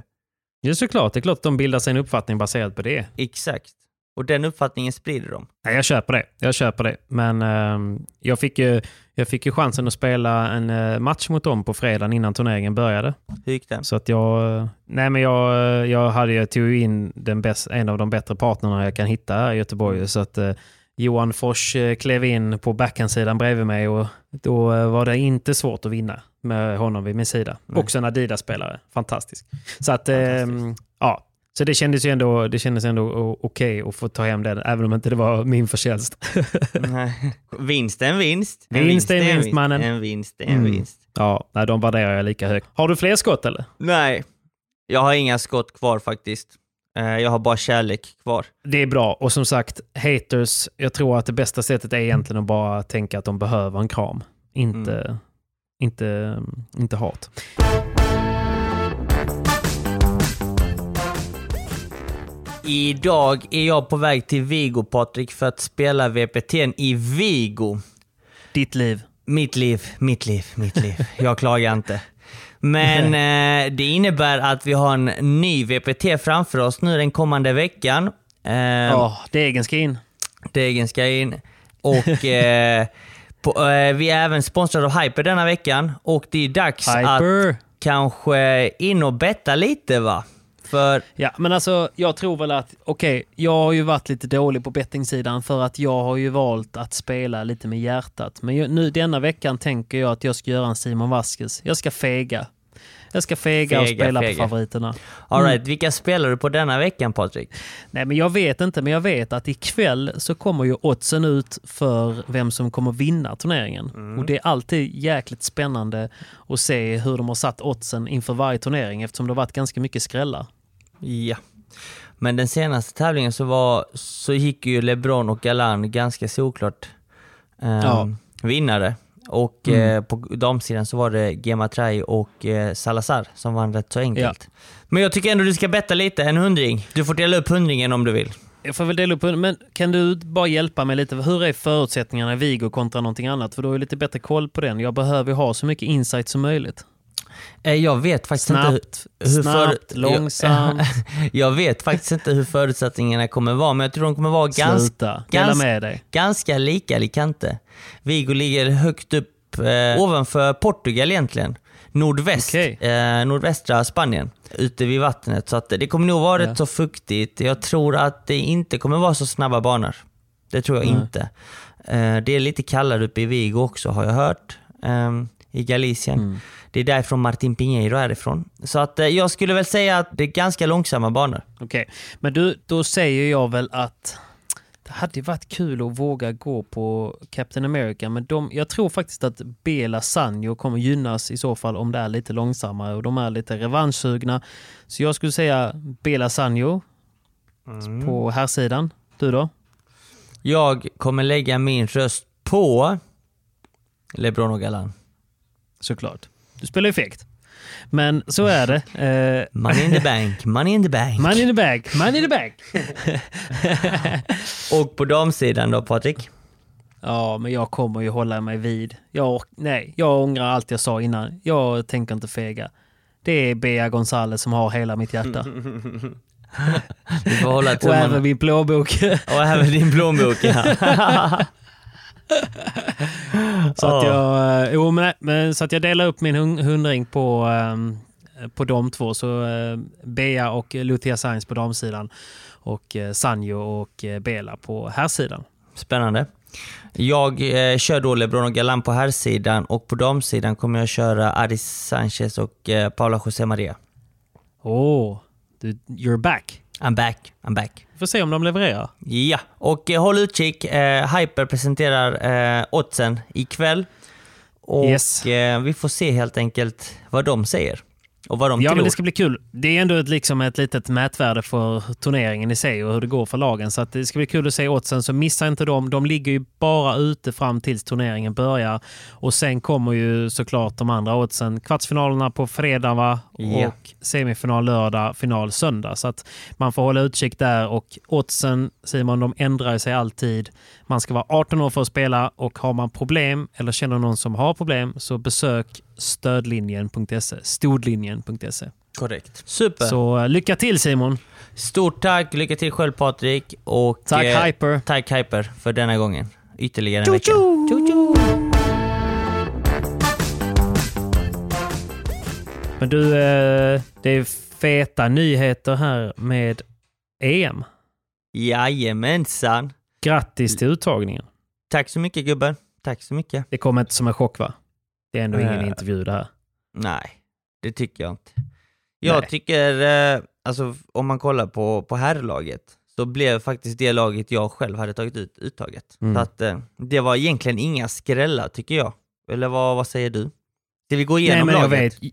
Ja, såklart. Det är klart att de bildar sig en uppfattning baserat på det. Exakt. Och den uppfattningen sprider de. Nej, jag köper det. Jag köper det. Men ehm, jag, fick ju, jag fick ju chansen att spela en eh, match mot dem på fredagen innan turneringen började. Hur gick den? Så att jag... eh, Nej, men jag, eh, jag hade ju tog ju in den bäst, en av de bättre partnerna jag kan hitta här i Göteborg. Så att eh, Johan Fors eh, klev in på backhandsidan bredvid mig och då eh, var det inte svårt att vinna med honom vid min sida. Nej. Också en Adidas-spelare. Fantastisk. Så att, Fantastiskt. ehm, ja. Så det kändes ju ändå, det kändes ändå okej att få ta hem den, även om inte det var min förtjänst. Nej. vinst är en vinst. En Vinst är en vinst, mannen. En vinst är en Mm. vinst. ja, nej, de värderar jag lika högt. Har du fler skott eller? Nej, jag har inga skott kvar faktiskt. Eh, Jag har bara kärlek kvar. Det är bra. Och som sagt, haters, jag tror att det bästa sättet är egentligen att bara tänka att de behöver en kram. Inte, Mm. inte, inte hat. Idag är jag på väg till Vigo, Patrik, för att spela VPT'n i Vigo. Ditt liv. Mitt liv, mitt liv, mitt liv. Jag klagar inte. Men eh, det innebär att vi har en ny VPT framför oss nu den kommande veckan. Eh, Ja, degen ska in. Degen ska in. Och eh, på, eh, vi är även sponsrade av Hyper denna veckan. Och det är dags att Hyper. kanske in och betta lite va? För Ja, men alltså jag tror väl att, okej, jag har ju varit lite dålig på bettingsidan för att jag har ju valt att spela lite med hjärtat. Men ju- nu denna veckan tänker jag att jag ska göra en Simon Vasquez. Jag ska fega. Jag ska fega, och Fega, spela fega. på favoriterna. all right, vilka spelar du på denna veckan Patrik? Nej, men jag vet inte, men jag vet att ikväll så kommer ju oddsen ut för vem som kommer vinna turneringen. Och det är alltid jäkligt spännande att se hur de har satt oddsen inför varje turnering eftersom det har varit ganska mycket skrällar. Ja. Men den senaste tävlingen så, var, så gick ju LeBron och Galan ganska såklart eh, Ja. vinnare. Och Mm. eh, på damsidan så var det Gema Trai och eh, Salazar som vann rätt så enkelt. Men jag tycker ändå du ska betta lite, en hundring. Du får dela upp hundringen om du vill. Jag får väl dela upp men kan du bara hjälpa mig lite? Hur är förutsättningarna i Vigo kontra någonting annat? För du har ju lite bättre koll på den. Jag behöver ju ha så mycket insight som möjligt. Eh, Jag vet faktiskt inte hur, Snabbt, hur snabbt, långsamt. Jag, jag vet faktiskt inte hur förutsättningarna kommer vara, men jag tror de kommer vara ganska, Sluta, gans- med dig. ganska lika Alicante. Vigo ligger högt upp eh, ovanför Portugal egentligen. Nordväst, Okej. eh, nordvästra Spanien, ute vid vattnet. Så att det kommer nog vara Ja. rätt så fuktigt. Jag tror att det inte kommer vara så snabba banor. Det tror jag Nej. inte. Eh, det är lite kallare uppe i Vigo också har jag hört. Eh, I Galicien. Mm. Det är därifrån Martin Pinheiro är ifrån. Så att eh, jag skulle väl säga att det är ganska långsamma banor. Okej, men du, då säger jag väl att det hade varit kul att våga gå på Captain America, men de, jag tror faktiskt att Bela Sanjo kommer gynnas i så fall om det är lite långsammare och de är lite revanschsugna. Så jag skulle säga Bela Sanjo på här sidan. Du då? Jag kommer lägga min röst på LeBron och Galan. Såklart. Du spelar ju fegt. Men så är det. Eh, Money in the bank, money in the bank. money in the bag, money in the bag. Och på damsidan då Patrik? Ja, men jag kommer ju hålla mig vid. Jag, nej, jag ångrar allt jag sa innan. Jag tänker inte fega. Det är Bea Gonzales som har hela mitt hjärta. Du får hålla Och tummarna. även min plånbok. Och även din plånbok ja. Så, att jag, eh, jo, men, så att jag delar upp min hun- hundring på, ehm, på de två. Så eh, Bea och Luthia Sainz på damsidan och eh, Sanjo och Bela på herrsidan. Spännande. Jag eh, kör då LeBron och Galan på här sidan och på damsidan kommer jag köra Aris Sanchez och eh, Paula José Maria. Åh, du, you're back. I'm back, I'm back. Vi får se om de levererar. Ja, och eh, håll utkik. Eh, Hyper presenterar eh, oddsen ikväll. Och Yes. eh, vi får se helt enkelt vad de säger. Och vad de Ja, tror. men det ska bli kul. Det är ändå ett, liksom ett litet mätvärde för turneringen i sig och hur det går för lagen. Så det ska bli kul att se oddsen, så missa inte dem. De ligger ju bara ute fram tills turneringen börjar. Och sen kommer ju såklart de andra oddsen. Kvartsfinalerna på fredag va? Ja. Och semifinal lördag, final söndag. Så att man får hålla utkik där. Och oddsen, Simon, de ändrar sig alltid. Man ska vara 18 år för att spela och har man problem eller känner någon som har problem så besök stödlinjen.se. Stordlinjen.se. Korrekt. Super. Så eh, lycka till Simon! Stort tack, lycka till själv Patrik. Och, Tack eh, Hyper! Tack Hyper för denna gången. Ytterligare en vecka. Men du, eh, det är feta nyheter här med EM. Jajamensan. Grattis till uttagningen. Tack så mycket gubben. Tack så mycket. Det kommer inte som en chock va? Det är ändå ingen Eh. intervju det här. Nej, det tycker jag inte. Jag Nej. tycker, eh, alltså om man kollar på, på herrlaget, så blev faktiskt det laget jag själv hade tagit ut uttaget. Mm. Så att eh, det var egentligen inga skrällar tycker jag. Eller vad, vad säger du? Ska vi gå Nej, igenom men jag laget? vet,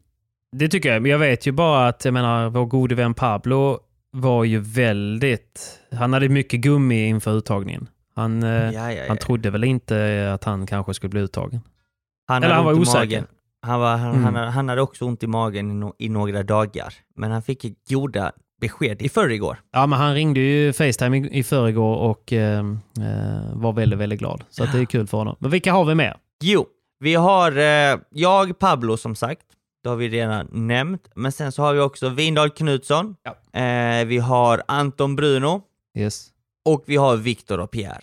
det tycker jag. Men jag vet ju bara att jag menar, vår gode vän Pablo var ju väldigt... Han hade mycket gummi inför uttagningen. Han, eh, Ja, ja, ja. han trodde väl inte att han kanske skulle bli uttagen. Han eller han var osäker. Han, var, han, Mm. han, han hade också ont i magen i, no, i några dagar. Men han fick goda besked i förrgår. Ja, men han ringde ju Facetime i, i förrgår och eh, eh, var väldigt, väldigt glad. Så det är kul för honom. Men vilka har vi med? Jo, vi har eh, jag, Pablo som sagt. Det har vi redan nämnt. Men sen så har vi också Vindal Knutsson. Eh, vi har Anton Bruno. Yes. Och vi har Viktor och Pierre.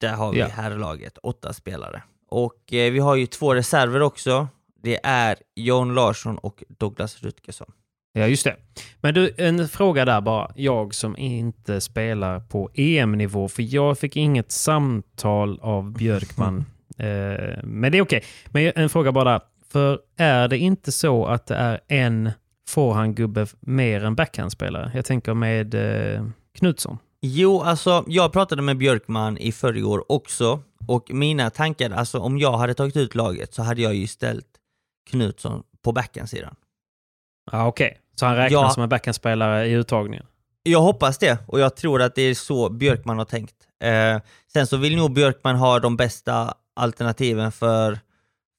Där har vi Ja. herrlaget, åtta spelare. Och eh, vi har ju två reserver också. Det är John Larsson och Douglas Rutgersson. Ja, just det. Men du, en fråga där bara. Jag som inte spelar på EM-nivå, för jag fick inget samtal av Björkman. eh, men det är okej. Men en fråga bara. För är det inte så att det är en forehandgubbe mer än backhandspelare? Jag tänker med eh, Knutsson. Jo, alltså jag pratade med Björkman i förrgår också och mina tankar, alltså om jag hade tagit ut laget så hade jag ju ställt Knutsson på backhandsidan. Ja, okej. Så han räknas Ja. som en backhandspelare i uttagningen? Jag hoppas det och jag tror att det är så Björkman har tänkt. Eh, sen så vill nog Björkman ha de bästa alternativen för,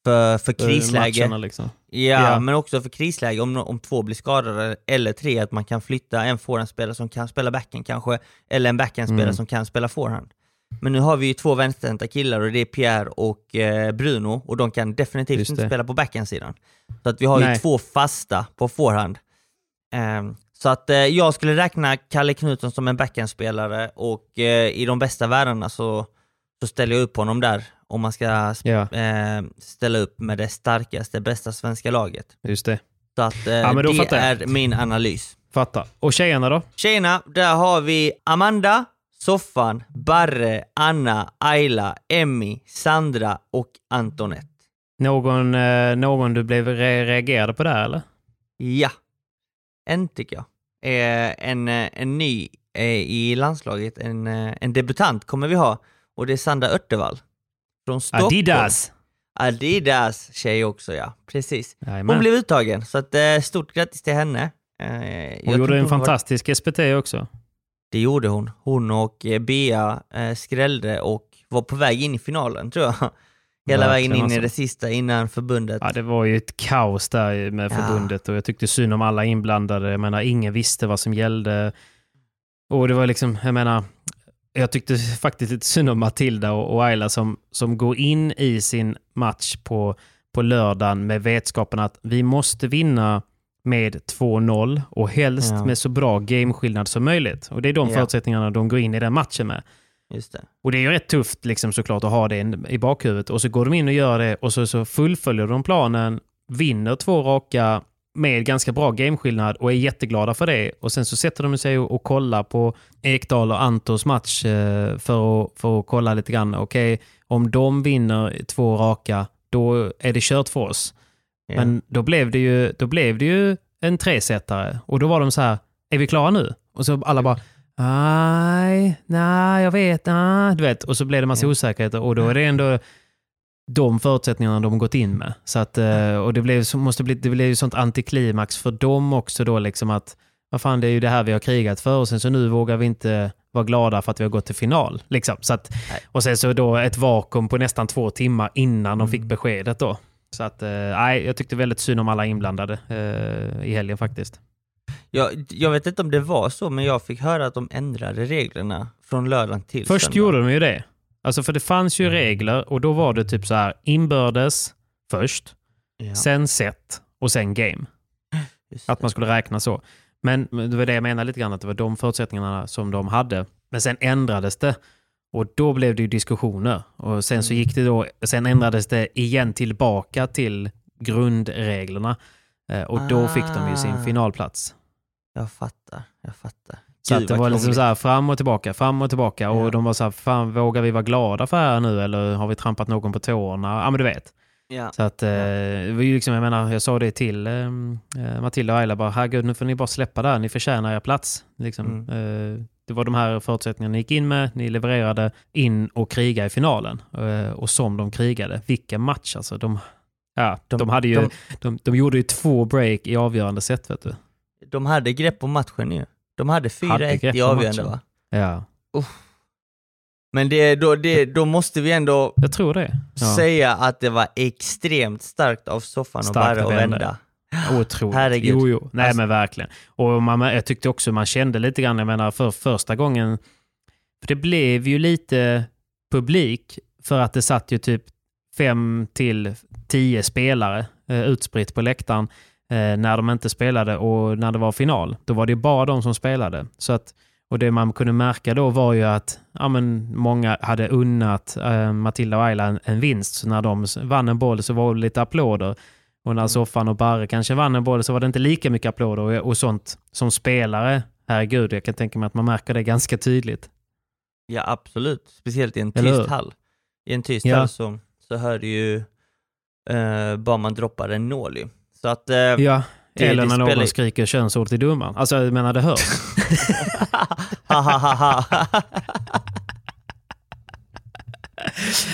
för, för eh, krisläge. matcherna liksom. Ja, Ja. men också för krisläge om, om två blir skadade, eller tre, att man kan flytta en forehandspelare som kan spela backen kanske, eller en backhandspelare Mm. som kan spela forehand. Men nu har vi ju två vänsterhänta killar och det är Pierre och eh, Bruno och de kan definitivt Just inte det. spela på backhandsidan. Så att vi har ju Nej. två fasta på forehand. Ehm, så att eh, jag skulle räkna Kalle Knutsson som en backhandspelare och eh, i de bästa världarna så, så ställer jag upp honom där om man ska Ja, eh, ställa upp med det starkaste, bästa svenska laget. just det. Så att eh, Ja, det är min analys. Fattar. Och tjejerna då? Tjejerna, där har vi Amanda, Soffan, Barre, Anna, Ayla, Emmy, Sandra och Antonette. Någon, eh, någon du blev re- reagerade på där eller? Ja, en tycker jag. Eh, en, eh, en ny eh, i landslaget, en, eh, en debutant kommer vi ha och det är Sandra Örtevall. Från Stockholm. Adidas! Adidas tjej också ja, precis. Hon Jajamän. blev uttagen, så att, eh, stort grattis till henne. Eh, jag Hon tyckte gjorde en hon var- fantastisk SPT också. Det gjorde hon. Hon och eh, Bea skrällde och var på väg in i finalen tror jag. Hela vägen in i alltså. det sista innan förbundet. Ja, det var ju ett kaos där med Ja. förbundet och jag tyckte synd om alla inblandade. Jag menar, ingen visste vad som gällde. Och det var liksom, jag menar, jag tyckte faktiskt lite synd om Matilda och, och Ayla som, som går in i sin match på, på lördagen med vetskapen att vi måste vinna med 2-0 och helst Ja. med så bra gameskillnad som möjligt. Och det är de Ja. förutsättningarna de går in i den matchen med. Just det. Och det är ju rätt tufft liksom såklart att ha det i bakhuvudet. Och så går de in och gör det och så, så fullföljer de planen, vinner två raka med ganska bra gameskillnad och är jätteglada för det. Och sen så sätter de sig och, och kollar på Ekdal och Antos match eh, för, att, för att kolla lite grann. Okej, om de vinner två raka, då är det kört för oss. Ja. Men då blev det ju, då blev det ju en tresetare och då var de så här, är vi klara nu? Och så alla bara, nej, nej, jag vet, nej, du vet. Och så blev det massa osäkerheter och då är det ändå de förutsättningarna de gått in med. Så att, eh, och det blev, måste bli, det blev ju sånt antiklimax för dem också då liksom att, vad fan det är ju det här vi har krigat för och sen så nu vågar vi inte vara glada för att vi har gått till final. Liksom. Så att, och sen så då ett vakuum på nästan två timmar innan de fick beskedet då. Så att, eh, nej, jag tyckte väldigt synd om alla inblandade eh, i helgen faktiskt. Jag, jag vet inte om det var så, men jag fick höra att de ändrade reglerna från lördagen till Först söndag. gjorde de ju det. Alltså för det fanns ju regler och då var det typ så här inbördes först, Ja, sen set och sen game. Att man skulle räkna så. Men det var det jag menade lite grann, att det var de förutsättningarna som de hade. Men sen ändrades det och då blev det ju diskussioner. Och sen så gick det då, sen ändrades det igen tillbaka till grundreglerna. Eh, Och då fick de ju sin Ah. finalplats. Jag fattar, jag fattar. Så Gud, att det var liksom så här fram och tillbaka, fram och tillbaka. Ja. Och de var så här, fan vågar vi vara glada för det här nu eller har vi trampat någon på tårna? Ja men du vet. Ja. Så att, eh, det var ju liksom, jag menar, jag sa det till eh, eh, Matilda och Ayla bara, herregud nu får ni bara släppa där, ni förtjänar er plats. Liksom, Mm. eh, det var de här förutsättningarna ni gick in med, ni levererade in och kriga i finalen. Eh, och som de krigade, vilken match alltså. De, ja, de, De- hade ju, de, de- de, gjorde ju två break i avgörande set vet du. De hade grepp på matchen ju. De hade Hade 4-1 grepp i avgörande va? Ja, Men det, då, det, då måste vi ändå jag tror det. Ja. säga att det var extremt starkt av soffan och Starkt Barre att att vända. Otroligt. Herregud. Jo, jo. Nej, Alltså- men verkligen. Och man, jag tyckte också man kände lite grann, jag menar för första gången, för det blev ju lite publik för att det satt ju typ fem till tio spelare eh, utspritt på läktaren när de inte spelade och när det var final. Då var det bara de som spelade. Så att, och det man kunde märka då var ju att ja, men många hade unnat eh, Matilda och Ayla en, en vinst. Så när de vann en boll så var det lite applåder. Och när Soffan och Barre kanske vann en boll så var det inte lika mycket applåder och, och sånt som spelare. Herregud, jag kan tänka mig att man märker det ganska tydligt. Ja absolut, speciellt i en tyst hall. I en tyst Ja. hall så, så hör du ju eh, bara man droppar en nål ju. Så att... Eh, Ja, det- eller när någon skriker könsord till domaren. Alltså, jag menar det hörs.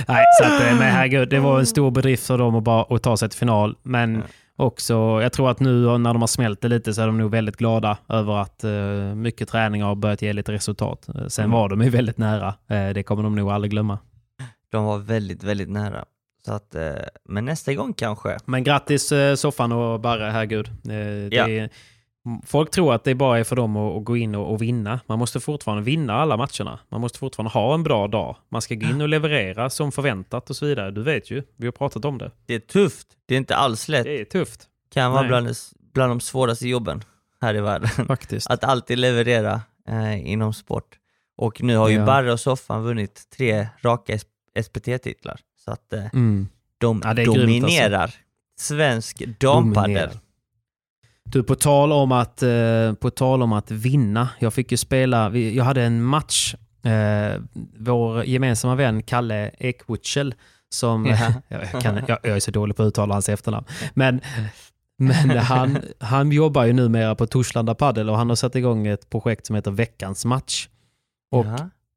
Nej, så att, eh, men herregud, det var en stor bedrift för dem att, bara, att ta sig till final. Men Ja. också, jag tror att nu när de har smält det lite så är de nog väldigt glada över att eh, mycket träning har börjat ge lite resultat. Eh, Sen Mm. var de ju väldigt nära. Eh, det kommer de nog aldrig glömma. De var väldigt, väldigt nära. Så att, eh, men nästa gång kanske. Men grattis eh, Soffan och Barre, herregud. Eh, det Ja. är, folk tror att det bara är för dem att, gå in och, och vinna. Man måste fortfarande vinna alla matcherna. Man måste fortfarande ha en bra dag. Man ska gå in och leverera som förväntat och så vidare. Du vet ju, vi har pratat om det. Det är tufft. Det är inte alls lätt. Det är tufft kan vara Nej. bland, bland de svåraste jobben här i världen. faktiskt. Att alltid leverera eh, inom sport. Och nu har ju Ja. Barre och Soffan vunnit tre raka SPT-titlar. Så att eh, Mm. de Ja, grymt, alltså. dominerar svensk dampadel. Dominerar. Du, på tal om att, eh, på tal om att vinna. Jag fick ju spela, jag hade en match. Eh, vår gemensamma vän Kalle Ekwutschel som, Ja. jag, kan, jag, jag är så dålig på att uttala hans efternamn. Men, men han, han jobbar ju numera på Torslanda Padel och han har satt igång ett projekt som heter Veckans match. Och.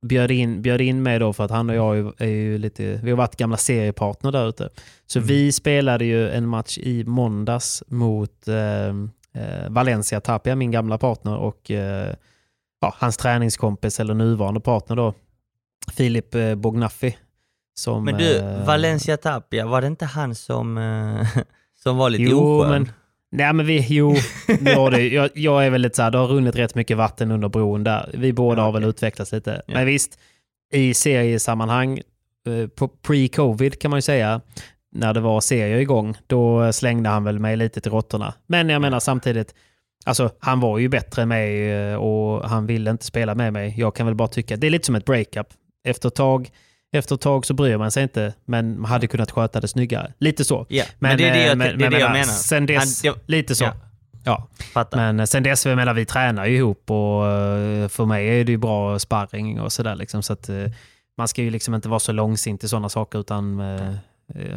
Bjöd in, bjöd in mig då för att han och jag är ju- lite, vi har varit gamla seriepartner där ute. Så Mm. vi spelade ju en match i måndags mot eh, eh, Valencia Tapia, min gamla partner och eh, ja, hans träningskompis eller nuvarande partner då, Filip eh, Bognaffi. Som, Men du, eh, Valencia Tapia, var det inte han som, eh, som var lite Jo, oskön? men, nej men vi, jo, ja, det, jag, jag är väl lite så här, det har runnit rätt mycket vatten under bron där. Vi båda Ja, har väl utvecklats lite. Ja. Men visst, i seriesammanhang, eh, på pre-covid kan man ju säga, när det var serier igång, då slängde han väl mig lite till råttorna. Men jag menar samtidigt, alltså han var ju bättre än mig eh, och han ville inte spela med mig. Jag kan väl bara tycka, det är lite som ett breakup. Efter ett tag, efter ett tag så bryr man sig inte, men man hade kunnat sköta det snyggare. Lite så. Ja, men, det är det jag, eh, men- det är men det jag menar. Sen dess, Han- det- lite så. Ja. Ja. Fattar. Men eh, sen dess, jag menar, vi tränar ju ihop och eh, för mig är det ju bra sparring och sådär. Liksom, så att, man ska ju liksom inte vara så långsint i sådana saker utan eh,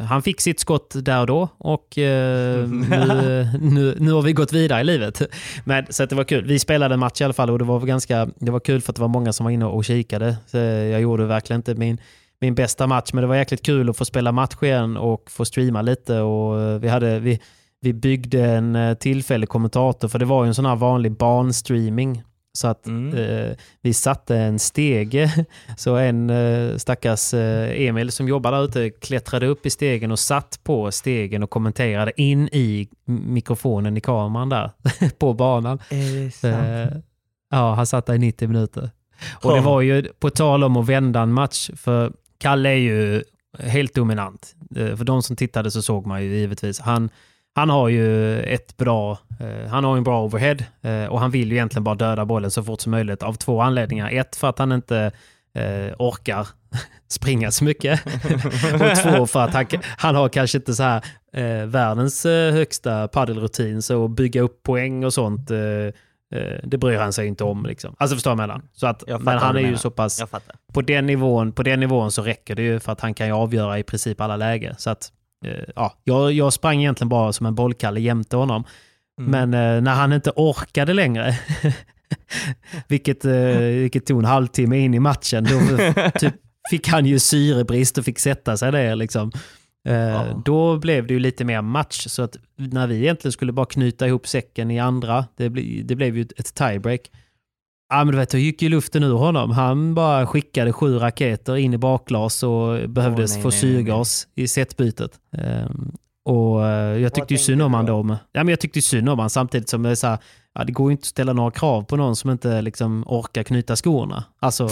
han fick sitt skott där och då och nu, nu, nu har vi gått vidare i livet. Men, så att det var kul. Vi spelade en match i alla fall och det var, ganska, det var kul för att det var många som var inne och kikade. Så jag gjorde verkligen inte min, min bästa match men det var jäkligt kul att få spela match igen och få streama lite. Och eh, vi, hade, vi, vi byggde en eh, tillfällig kommentator för det var ju en sån här vanlig barnstreaming. Så att Mm. eh, vi satte en stege så en eh, stackars eh, Emil som jobbar där ute klättrade upp i stegen och satt på stegen och kommenterade in i mikrofonen i kameran där på banan. Eh, ja, han satt där i 90 minuter. Och det var ju på tal om att vända en match, för Kalle är ju helt dominant. Eh, för de som tittade så såg man ju givetvis. Han, han har ju ett bra, eh, han har en bra overhead eh, och han vill ju egentligen bara döda bollen så fort som möjligt av två anledningar. Ett för att han inte orkar springa så mycket. och två för att han, han har kanske inte så här eh, världens högsta paddelrutin så att bygga upp poäng och sånt eh, det bryr han sig inte om. Liksom. Alltså förstår menar? Så att, men han är ju så pass på den, nivån, på den nivån så räcker det ju för att han kan ju avgöra i princip alla lägen. Så att, eh, ja, jag, jag sprang egentligen bara som en bollkalle jämte honom. Mm. Men eh, när han inte orkade längre, vilket, eh, vilket tog en halvtimme in i matchen, då typ, fick han ju syrebrist och fick sätta sig där. Liksom. Eh, Ja. Då blev det ju lite mer match. Så att när vi egentligen skulle bara knyta ihop säcken i andra, det, ble, det blev ju ett tiebreak. Ja, men du vet, då gick ju luften ur honom. Han bara skickade sju raketer in i bakglas och behövdes nej, få nej, nej. syrgas i setbytet. Och eh, jag tyckte ju synd om han då? ja, men jag tyckte synd om han samtidigt som det är så här, ja, det går ju inte att ställa några krav på någon som inte liksom orkar knyta skorna. Alltså,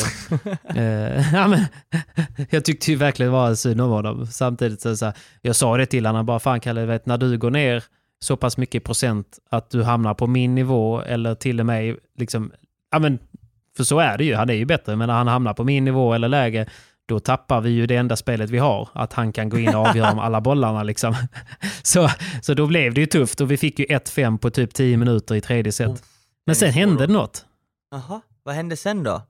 eh, ja, men, jag tyckte ju verkligen var synd om honom. Samtidigt så, så här, jag sa det till honom, bara fan Kalle, vet, när du går ner så pass mycket i procent att du hamnar på min nivå eller till och med liksom, ja men, för så är det ju, han är ju bättre, men när han hamnar på min nivå eller läge, då tappar vi ju det enda spelet vi har, att han kan gå in och avgöra om alla bollarna liksom. Så, så då blev det ju tufft och vi fick ju 1-5 på typ 10 minuter i tredje set. Oh, Men sen hände något. Jaha, vad hände sen då?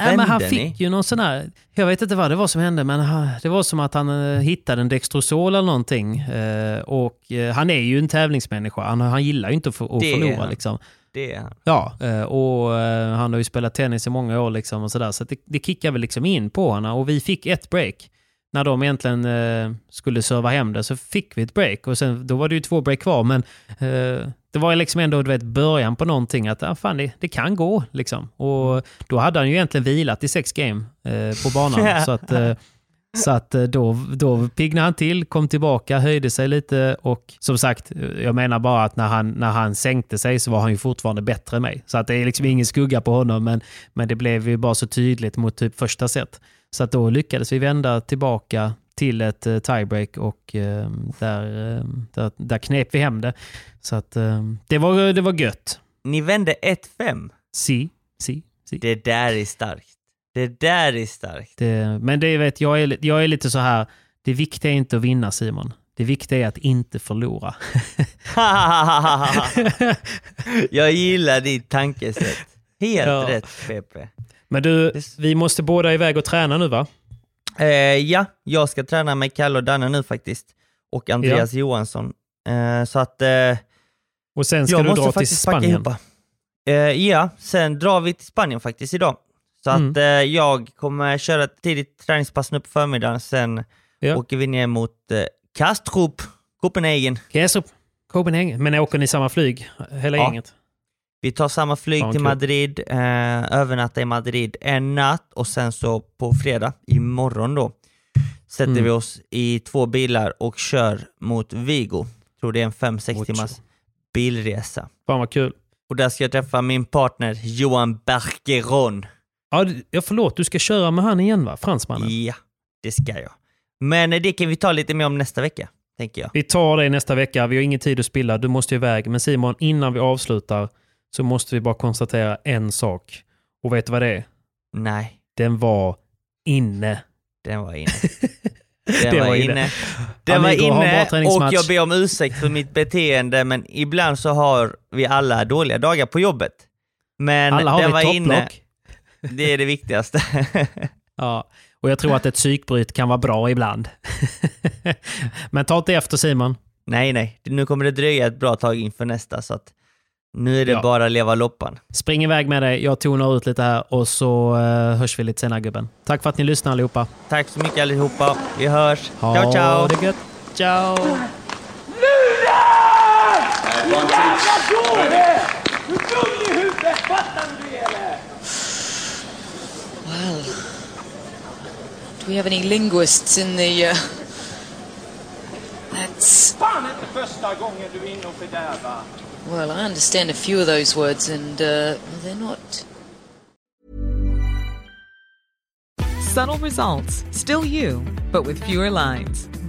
Nej, men han fick ni? ju någon sån här, jag vet inte vad det var som hände, men han- det var som att han eh, hittade en Dextrosol eller någonting. Eh, och eh, han är ju en tävlingsmänniska, han, han gillar ju inte att, att förlora liksom. Det är han. Ja, eh, och eh, han har ju spelat tennis i många år liksom och sådär, så att det, det kickar väl liksom in på honom och vi fick ett break. När de egentligen eh, skulle serva hem det så fick vi ett break och sen då var det ju två break kvar men eh, det var ju liksom ändå du vet, början på någonting att ah, fan, det, det kan gå liksom. Och då hade han ju egentligen vilat i sex game eh, på banan. så att, eh, Så att eh, då, då piggnade han till, kom tillbaka, höjde sig lite och som sagt, jag menar bara att när han, när han sänkte sig så var han ju fortfarande bättre än mig. Så att det är liksom ingen skugga på honom, men, men det blev ju bara så tydligt mot typ första set. Så att då lyckades vi vända tillbaka till ett uh, tiebreak och uh, där, där, där knep vi hem det. Så att det, var, det var gött. Ni vände 1-5. Si, si, si. Det där är starkt. Det där är starkt. Det, men det vet jag är, jag är lite så här, det viktiga är inte att vinna Simon. Det viktiga är att inte förlora. jag gillar ditt tankesätt. Helt ja. rätt Pepe. Men du, vi måste båda iväg och träna nu va? Eh, ja, jag ska träna med Kalle och Danne nu faktiskt. Och Andreas ja. Johansson. Eh, så att... Eh, och sen ska du dra till Spanien? Eh, ja, sen drar vi till Spanien faktiskt idag. Så mm. att eh, jag kommer köra ett tidigt träningspass nu på förmiddagen, sen ja. åker vi ner mot eh, Kastrup, Copenhagen. Kastrup, Copenhagen. Men åker ni samma flyg, hela ja. gänget? Vi tar samma flyg till. Madrid, eh, övernattar i Madrid en natt och sen så på fredag, imorgon då, sätter mm. vi oss i två bilar och kör mot Vigo. Tror det är en 5-6 timmars bilresa. Fan vad kul. Och där ska jag träffa min partner Johan Bergeron. Ja, förlåt, du ska köra med han igen va? Fransmannen? Ja, det ska jag. Men det kan vi ta lite mer om nästa vecka, tänker jag. Vi tar det nästa vecka. Vi har ingen tid att spilla. Du måste iväg. Men Simon, innan vi avslutar så måste vi bara konstatera en sak. Och vet du vad det är? Nej. Den var inne. Den var inne. Den var, var inne. Den var inne och jag ber om ursäkt för mitt beteende men ibland så har vi alla dåliga dagar på jobbet. Men alla har den var inne. Det är det viktigaste. ja, och jag tror att ett psykbryt kan vara bra ibland. men ta inte efter Simon. Nej, nej. Nu kommer det dröja ett bra tag inför nästa så att nu är det ja. bara leva loppan. Spring iväg med dig, jag tonar ut lite här och så uh, hörs vi lite senare gubben. Tack för att ni lyssnar allihopa. Tack så mycket allihopa. Vi hörs. Ha ciao, ciao. det gött. Ciao. Nu Din jävla dåre! Do we have any linguists in the... Uh... That's... Well, I understand a few of those words, and uh, they're not. Subtle results, still you, but with fewer lines.